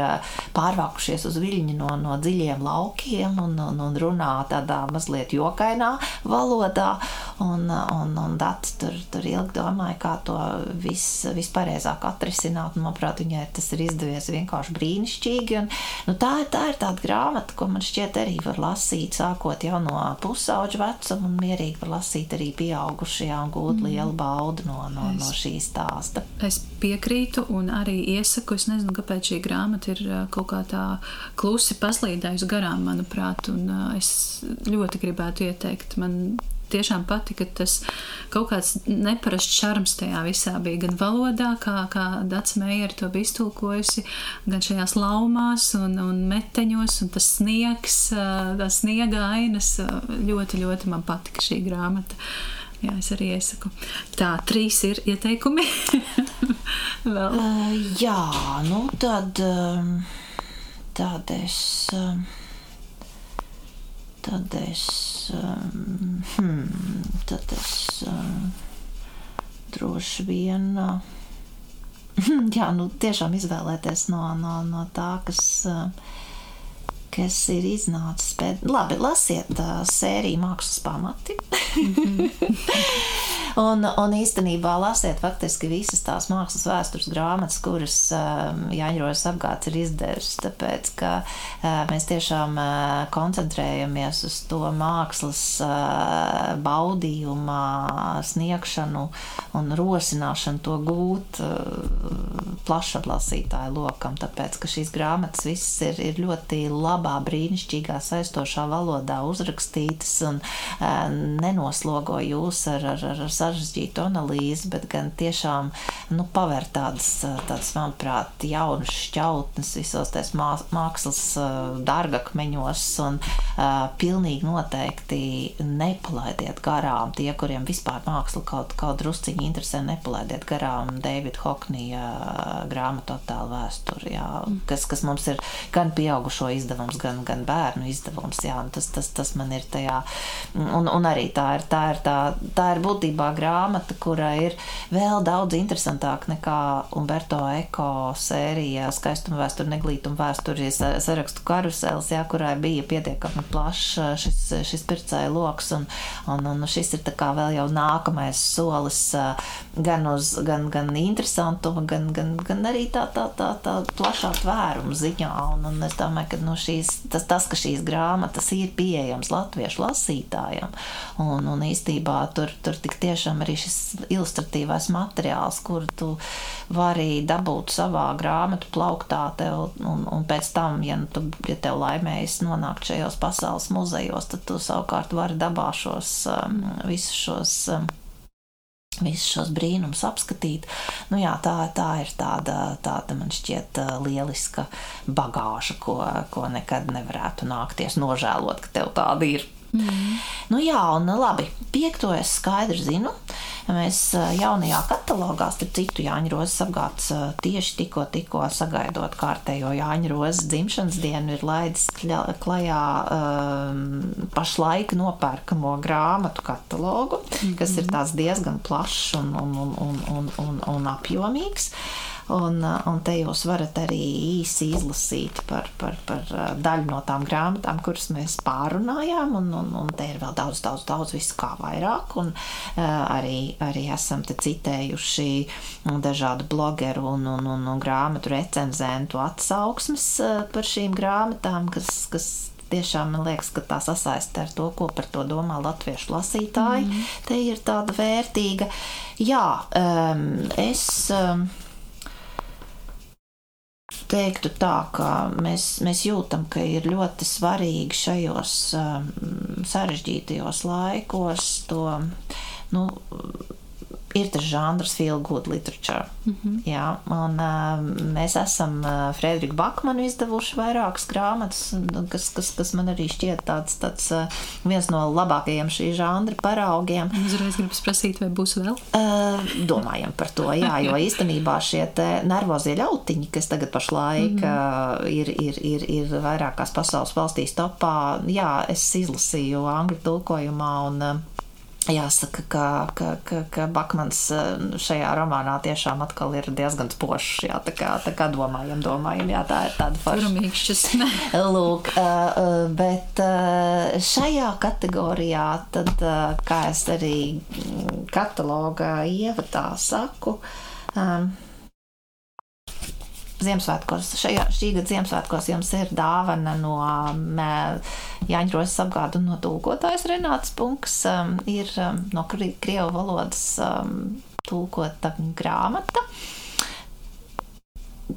pārvākušies uz viļņu no, no dziļiem laukiem un, un, un runā tādā mazliet jokainā valodā. Un, un, un Dats tur, tur ilgi domāja, kā to vis, vispareizāk atrisināt. Un, manuprāt, viņai tas ir izdevies vienkārši brīnišķīgi. Un, nu, tā, tā ir tāda grāmata, ko man šķiet šķiet arī var lasīt, sākot jau no pusauģa vecuma, un mierīgi var lasīt arī pieaugušie un gūt mm. lielu baudu no, no, es, no šī stāsta. Es piekrītu un arī iesaku, es nezinu, kāpēc šī grāmata ir kaut kā tā klusi paslīdējusi garām, manuprāt, un es ļoti gribētu ieteikt. Man tiešām patika tas kaut kāds neparasts šarms tajā visā bija gan valodā, kā, kā Dats Meijer to bija iztulkojusi, gan šajās laumās un, un meteņos, un tas sniegs, tās sniega ainas, ļoti, ļoti man patika šī grāmata. Jā, es arī iesaku. Tā, trīs ir ieteikumi. Uh, jā, nu tad, tad es. Uh, tad es, um, hmm, tad es um, droši vien, uh, jā, nu tiešām izvēlēties no, no, no tā, kas, uh, kas ir iznācis. Bet, labi, lasiet uh, sēriju Mākslas pamati. Un, un īstenībā lasiet faktiski visas tās mākslas vēstures grāmatas, kuras um, Jāņrojas apgāds ir izdevusi, tāpēc, ka uh, mēs tiešām uh, koncentrējamies uz to mākslas uh, baudījumā sniegšanu un rosināšanu to gūt uh, plašam lasītāju lokam, tāpēc, ka šīs grāmatas visas ir, ir ļoti labā, brīnišķīgā, saistošā valodā uzrakstītas un nenoslogo jūs ar, ar, ar sarežģītu analīzi, bet gan tiešām nu, paver tādas, tādas, manuprāt, jaunas šķautnes visos tais mākslas dārgakmeņos un pilnīgi noteikti nepalaidiet garām tie, kuriem vispār māksla kaut, kaut drusciņi interesē, nepalaidiet garām Davida Hoknija grāmatu attēlu vēsturi, jā, kas, kas mums ir gan pieaugušo izdevums, gan, gan bērnu izdevums, jā, tas, tas, tas man ir tajā, un, un arī tā ir, tā ir, tā, tā ir būtībā grāmata, kura ir vēl daudz interesantāka nekā Umberto Eko sērija Skaistuma vēsture, neglītuma vēsture, sarakstu karusels, jā, kurai bija pietiekami plašs šis, šis pircēja loks, un, un, un šis ir vēl jau nākamais solis gan uz, gan, gan interesantumu, gan, gan, gan arī tā, tā, tā, tā plašā tvēruma ziņā, un, un es domāju, ka no šīs, tas, tas, ka šīs grāmatas ir pieejams latviešu lasītājiem, un, un īstībā tur, tur tiešām arī šis ilustratīvais materiāls, kur tu vari dabūt savā grāmatu plauktā tev, un, un pēc tam, ja, nu, tu, ja tev laimējas nonākt šajos pasaules muzejos, tad tu savukārt vari dabā šos um, visus šos um, visus šos brīnumus apskatīt. Nu, jā, tā, tā ir tāda, tāda, man šķiet, lieliska bagāža, ko, ko nekad nevarētu nākties nožēlot, ka tev tāda ir. Mm. Nu, jā, un labi. Piekto es skaidri zinu. Mēs jaunajā katalogā, starp citu, Jāņa Rozes apgāds tieši tikko, tikko sagaidot kārtējo Jāņa Rozes dzimšanas dienu, ir laidis klajā um, pašlaik nopērkamo grāmatu katalogu, mm -hmm. kas ir tāds diezgan plašs un, un, un, un, un, un, un apjomīgs. Uh, Un, uh, un te jūs varat arī īsi izlasīt par, par, par uh, daļu no tām grāmatām, kuras mēs pārunājām. Un, un, un te ir vēl daudz, daudz, daudz visu kā vairāk. Un uh, arī, arī esam te citējuši dažādu blogeru un, un, un, un grāmatu recenzentu atsauksmes par šīm grāmatām, kas, kas tiešām man liekas, ka tā sasaiste ar to, ko par to domā latviešu lasītāji, mm. te ir tāda vērtīga. Jā, um, es. Um, teiktu tā, ka mēs, mēs jūtam, ka ir ļoti svarīgi šajos um, sarežģītajos laikos to nu, ir tas žanrs feel good literature. Mm -hmm. Jā, un uh, mēs esam uh, Frederiku Bakmanu izdevuši vairākas grāmatas, kas, kas, kas man arī šķiet tāds, tāds uh, viens no labākajiem šī žanra paraugiem. Uzreiz gribas prasīt, vai būs vēl? Uh, domājam par to, jā, jo īstenībā šie te nervozie ļautiņi, kas tagad pašlaik mm -hmm. uh, ir, ir, ir, ir vairākās pasaules valstīs topā, jā, es izlasīju angļu tulkojumā un uh, Jāsaka, ka, ka, ka, ka Bakmans eh, šajā romānā tiešām atkal ir diezgan spožs. Jā, tā kā, tā kā domājam, domājam, jā, tā ir tāda forša. Lūk, eh, eh, bet šajā kategorijā, tad, kā es arī katalogā ievadā saku, um, Ziemassvētkos, šajā, šī gada Ziemassvētkos jums ir dāvana no um, Jāņa Rosas apgāda un no tulkotājas Renāts Punks. Um, ir um, no krievu valodas um, tulkota grāmata,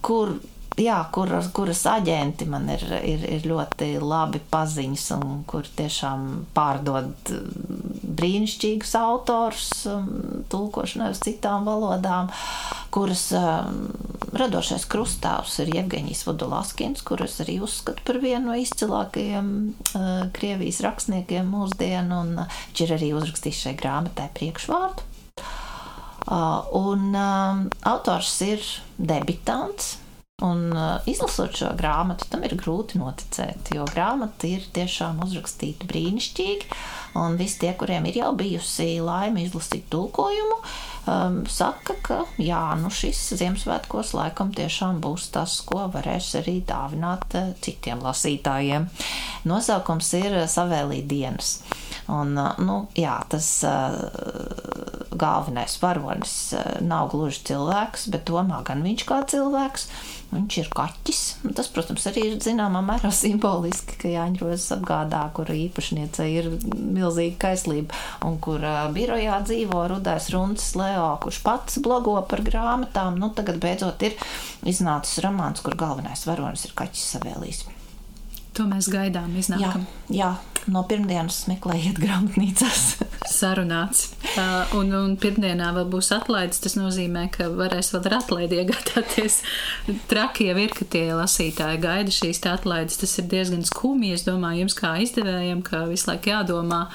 kur jā, kuras, kuras aģenti man ir, ir, ir ļoti labi paziņas un kur tiešām pārdod brīnišķīgus autors, um, tulkošanai uz citām valodām, kuras um, radošais krustāvs ir Jevgeņijs Vodolaskins, kurus arī uzskatu par vienu no izcilākajiem Krievijas rakstniekiem mūsdienu, un viņš ir arī uzrakstījis šai grāmatai priekšvārdu. Uh, un autors ir debitants, Un uh, izlasot šo grāmatu, tam ir grūti noticēt, jo grāmata ir tiešām uzrakstīta brīnišķīgi. Un visi tie, kuriem ir jau bijusi laime izlasīt tulkojumu, um, saka, ka jā, nu šis Ziemassvētkos laikam tiešām būs tas, ko varēs arī dāvināt uh, citiem lasītājiem. Nosaukums ir Savēlī dienas. Un, uh, nu, jā, tas uh, galvenais varonis uh, nav gluži cilvēks, bet domā gan viņš kā cilvēks. Viņš ir kaķis. Tas, protams, arī ir zināmā mērā simboliski, ka Jāņa Rozes apgādā, kura īpašniece ir milzīga kaislība un kur birojā dzīvo rudais runas Leo, kurš pats blogo par grāmatām. Nu, tagad beidzot ir iznācis romāns, kur galvenais varonis ir kaķis Savēlīs. To mēs gaidām, iznākam. Jā, jā no pirmdienas meklējiet grāmatnīcās. Sarunāts. Uh, un, un pirmdienā vēl būs atlaides. Tas nozīmē, ka varēs vēl ar atlaidi iegādāties. Traki jau ir, ka tie lasītāji gaida šīs atlaides. Tas ir diezgan skumji. Es domāju, jums kā izdevējiem, ka visu laiku jādomā,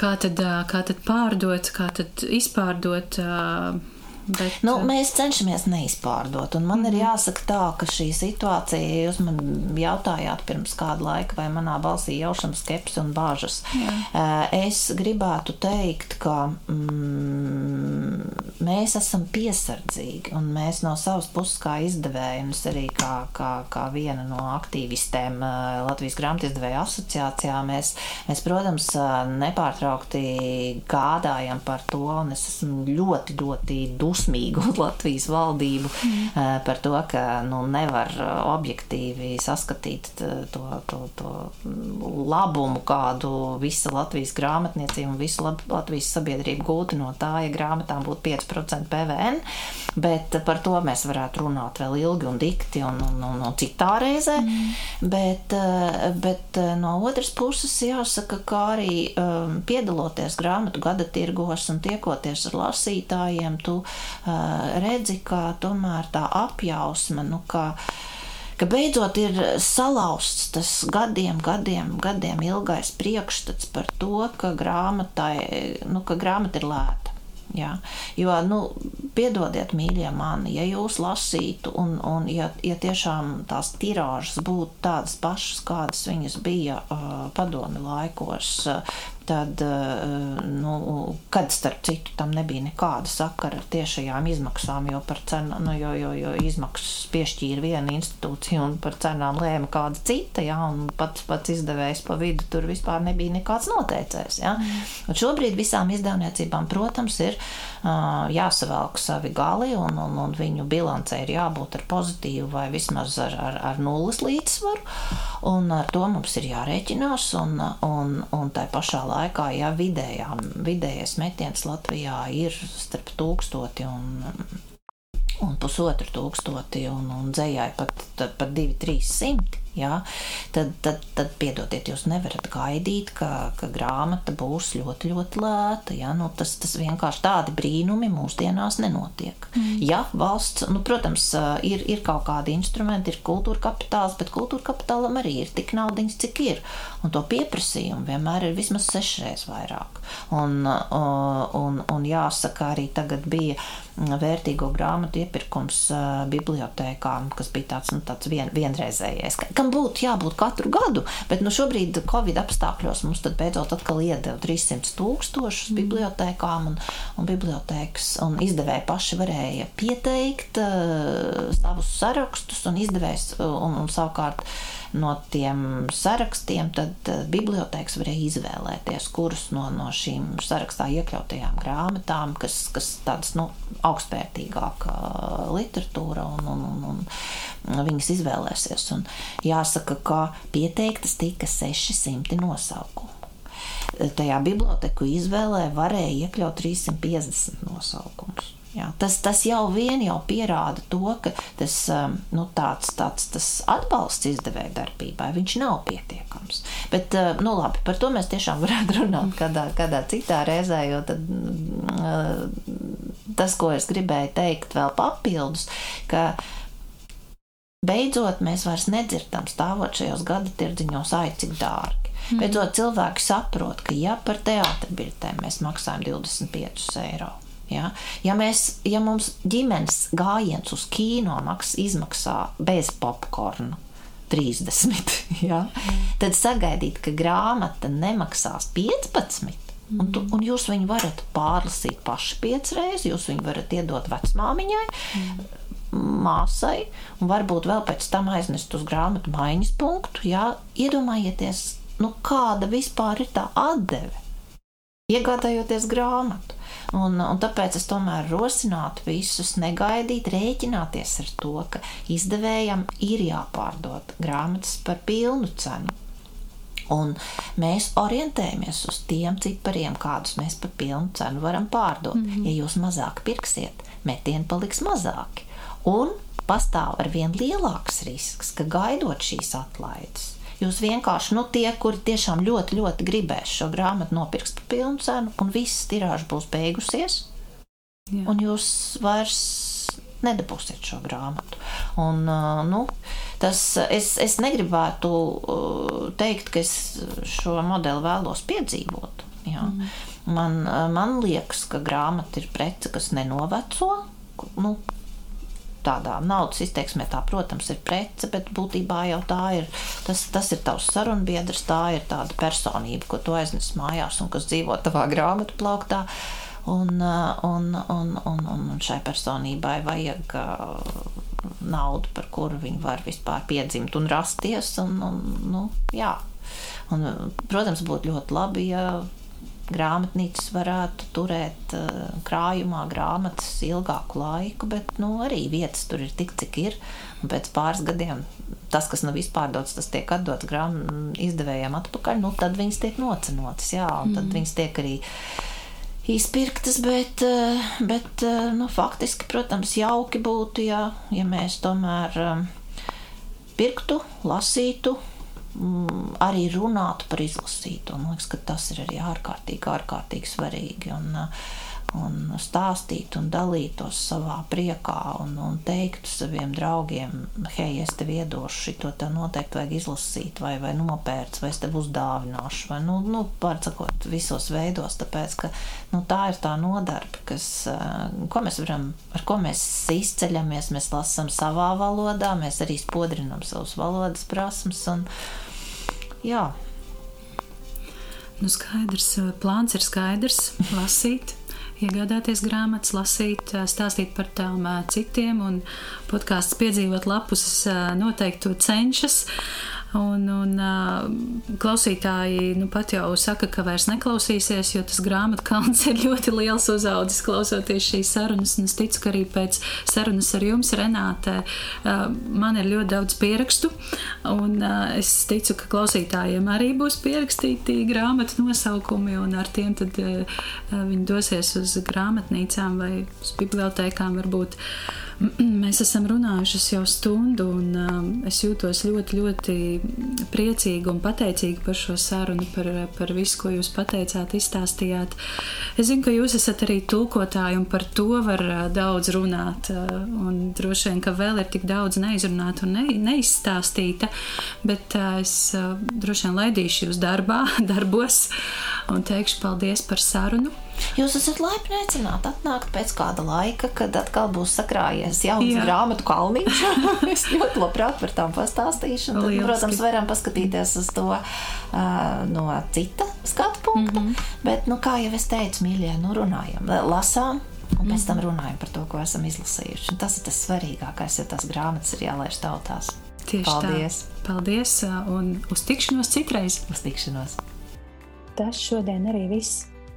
kā tad, kā tad pārdot, kā tad izpārdot Bet, Nu, mēs cenšamies neizpārdot. Un man mm -hmm. ir jāsaka tā, ka šī situācija, ja jūs man jautājāt pirms kāda laika, vai manā balsī jaušam skepsi un bāžas, Jā. es gribētu teikt, ka mm, mēs esam piesardzīgi un mēs no savas puses kā izdevēji, un arī kā, kā, kā viena no aktīvistēm Latvijas grāmatizdevēja asociācijā, mēs, mēs, protams, nepārtraukti gādājam par to, un es esmu ļoti, ļoti dusmīga dusmīgu uz Latvijas valdību mm. par to, ka nu, nevar objektīvi saskatīt to, to, to labumu, kādu visa Latvijas grāmatniecība un visa Latvijas sabiedrība gūtu no tā, ja grāmatām būtu 5% PVN. Bet par to mēs varētu runāt vēl ilgi un dikti un, un, un, un citā reizē. Mm. Bet, bet no otras puses jāsaka, ka arī um, piedaloties grāmatu gada tirgos un tiekoties ar lasītājiem, tu redzi, ka tomēr tā apjausma, nu, ka, ka beidzot ir salauzts tas gadiem, gadiem, gadiem ilgais priekšstats par to, ka nu, ka grāmata ir lēta. Jā. Jo, nu, piedodiet, mīļie mani, ja jūs lasītu, un, un ja, ja tiešām tās tirāžas būtu tādas pašas, kādas viņas bija uh, padomi laikos, uh, tad, eh, nu, kad starp citu tam nebija nekāda sakara ar tiešajām izmaksām, jo par cenu, nu, jo, jo, jo izmaksas piešķīra viena institūcija un par cenām lēma kāda cita, ja, un pats, pats izdevējs pa vidu tur vispār nebija nekāds noteicējs, ja. Un šobrīd visām izdevniecībām, protams, ir uh, jāsavelk savi gali un, un, un viņu bilancē ir jābūt ar pozitīvu vai vismaz ar, ar, ar nulles līdzsvaru, un ar to mums ir jārēķinās, un, un, un tai pašā laikā laikā, ja vidējā, vidējais metiens Latvijā ir starp tūkstoti un un pusotru tūkstoti, un, un dzējai pat, pat divi, trīs simti. Jā, tad, tad, tad, piedodiet, jūs nevarat gaidīt, ka, ka grāmata būs ļoti, ļoti lēta. Jā, nu, tas, tas vienkārši tādi brīnumi mūsdienās nenotiek. Mm. Ja valsts, nu, protams, ir, ir kaut kādi instrumenti, ir kultūra kapitāls, bet kultūra kapitālam arī ir tik naudiņas, cik ir. Un to pieprasījumu vienmēr ir vismaz sešreiz vairāk. Un, un, un jāsaka, arī tagad bija vērtīgo grāmatu iepirkums uh, bibliotekām, kas bija tāds, nu, tāds vien, vienreizējais, kam būtu jābūt katru gadu, bet nu, šobrīd Covid apstākļos mums tad beidzot atkal iedeva 300 tūkstošus mm. bibliotekām, un, un bibliotekas un izdevēji paši varēja pieteikt uh, savus sarakstus, un izdevējs un, un savukārt no tiem sarakstiem, tad uh, bibliotēkas varēja izvēlēties, kuras no, no šīm sarakstā iekļautajām grāmatām, kas, kas tādas nu, augstvērtīgāka uh, literatūra un, un, un, un viņas izvēlēsies. Un jāsaka, ka pieteiktas tika 600 nosaukumu. Tajā biblioteku izvēlē varēja iekļaut 350 nosaukumus. Jā, tas, tas jau vien jau pierāda to, ka tas, um, nu, tāds, tāds, tas atbalsts izdevēja darbībai nav pietiekams. Bet, uh, nu, labi, par to mēs tiešām varētu runāt kādā, kādā citā reizē, jo tad, uh, tas, ko es gribēju teikt vēl papildus, ka beidzot mēs vairs nedzirdam stāvot šajos gada tirdziņos, ai cik dārgi. Mm. Beidzot cilvēki saprot, ka ja par teātri biļetēm mēs maksājam 25 eiro Ja, ja, mēs, ja mums ģimenes gājiens uz kino maks, izmaksā bez popkorna 30, ja, tad sagaidīt, ka grāmata nemaksās 15. Un, tu, un jūs viņu varat pārlasīt paši piecreiz, jūs viņu varat iedot vecmāmiņai, māsai, un varbūt vēl pēc tam aiznest uz grāmatu maiņas punktu. Jā, iedomājieties, nu, kāda vispār ir tā atdeve, iegādājoties grāmatu. Un, un tāpēc es tomēr rosinātu visus negaidīt, rēķināties ar to, ka izdevējam ir jāpārdod grāmatas par pilnu cenu. Un mēs orientējamies uz tiem cipariem, kādus mēs par pilnu cenu varam pārdot. Mm -hmm. Ja jūs mazāk pirksiet, metieni paliks mazāki. Un pastāv ar vien lielāks risks, ka gaidot šīs atlaides, Jūs vienkārši, nu, tie, kuri tiešām ļoti, ļoti gribēs šo grāmatu nopirkt par pilnu cenu, un viss tirāžs būs beigusies, Jā. un jūs vairs nedabūsiet šo grāmatu. Un, uh, nu, tas, es, es negribētu uh, teikt, ka es šo modeli vēlos piedzīvot. Jā. Mm. Man, man liekas, ka grāmata ir prece, kas nenoveco. Nu, tādā naudas izteiksmē, tā, protams, ir prece, bet būtībā jau tā ir. Tas, tas ir tavs sarunbiedrs, tā ir tāda personība, ko tu aiznes mājās un kas dzīvo tavā grāmatu plauktā. Un, un, un, un, un šai personībai vajag naudu, par kuru viņi var vispār piedzimt un rasties. Un, un, nu, jā. un, protams, būtu ļoti labi, ja grāmatnīcas varētu turēt uh, krājumā grāmatas ilgāku laiku, bet nu, arī vietas tur ir tik, cik ir. Un pēc pāris gadiem tas, kas nav izpārdots, tas tiek atdots izdevējiem atpakaļ, nu, tad viņas tiek nocenotas, jā, un tad mm. viņas tiek arī izpirktas, bet, uh, bet uh, nu, faktiski, protams, jauki būtu, ja, ja mēs tomēr pirktu, lasītu, Mm, arī runātu par izlasīto. Man liekas, ka tas ir arī ārkārtīgi, ārkārtīgi svarīgi. Un, un stāstīt un dalītos savā priekā un, un teiktu saviem draugiem, hei, es tev iedošu šo te noteikti vajag izlasīt, vai, vai nopērts, vai es tev uzdāvināšu, vai, nu, nu pārcakot, visos veidos, tāpēc, ka nu, tā ir tā nodarbe, kas, ko mēs varam, ar ko mēs izceļamies, mēs lasām savā valodā, mēs arī spodrinam savus valodas prasmes, un, Jā. Nu, skaidrs, plāns ir skaidrs. Lasīt, iegādāties grāmatas, lasīt, stāstīt par tām citiem, un podkāsts piedzīvot lapus noteikti to cenšas. Un, un klausītāji nu, pat jau saka, ka vairs neklausīsies, jo tas grāmatu kalns ir ļoti liels uzaudzis klausoties šīs sarunas. Es ticu, ka arī pēc sarunas ar jums, Renāte, man ir ļoti daudz pierakstu. Un es ticu, ka klausītājiem arī būs pierakstīti grāmatu nosaukumi, un ar tiem tad viņi dosies uz grāmatnīcām vai uz bibliotekām varbūt. Uh, Mēs esam runājušas jau stundu, un um, es jūtos ļoti, ļoti priecīga un pateicīga par šo sarunu, par, par visu, ko jūs pateicāt, izstāstījāt. Es zinu, ka jūs esat arī tulkotāji, un par to var uh, daudz runāt. Uh, un droši vien, ka vēl ir tik daudz neizrunāta un ne, neizstāstīta, bet uh, es droši vien laidīšu jūs darbā, darbos un teikšu paldies par sarunu. Jūs esat laipni aicināti atnākt pēc kāda laika, kad atkal būs sakrājies jauns Jā. grāmatu kalniņš. es ļoti labprāt par tām pastāstīšu. Tad, protams, varam paskatīties uz to uh, no cita skatu punkta. Mm -hmm. Bet, nu, kā jau es teicu, mīļie, nu runājam, lasām. Un pēc tam mhm. runājam par to, ko esam izlasījuši. Un tas ir tas svarīgākais, ja tās grāmatas ir jālaiž tautās. Tieši Paldies! Tā. Paldies! Un uz tikšanos citreiz! Uz tikšanos! Tas šodien arī viss.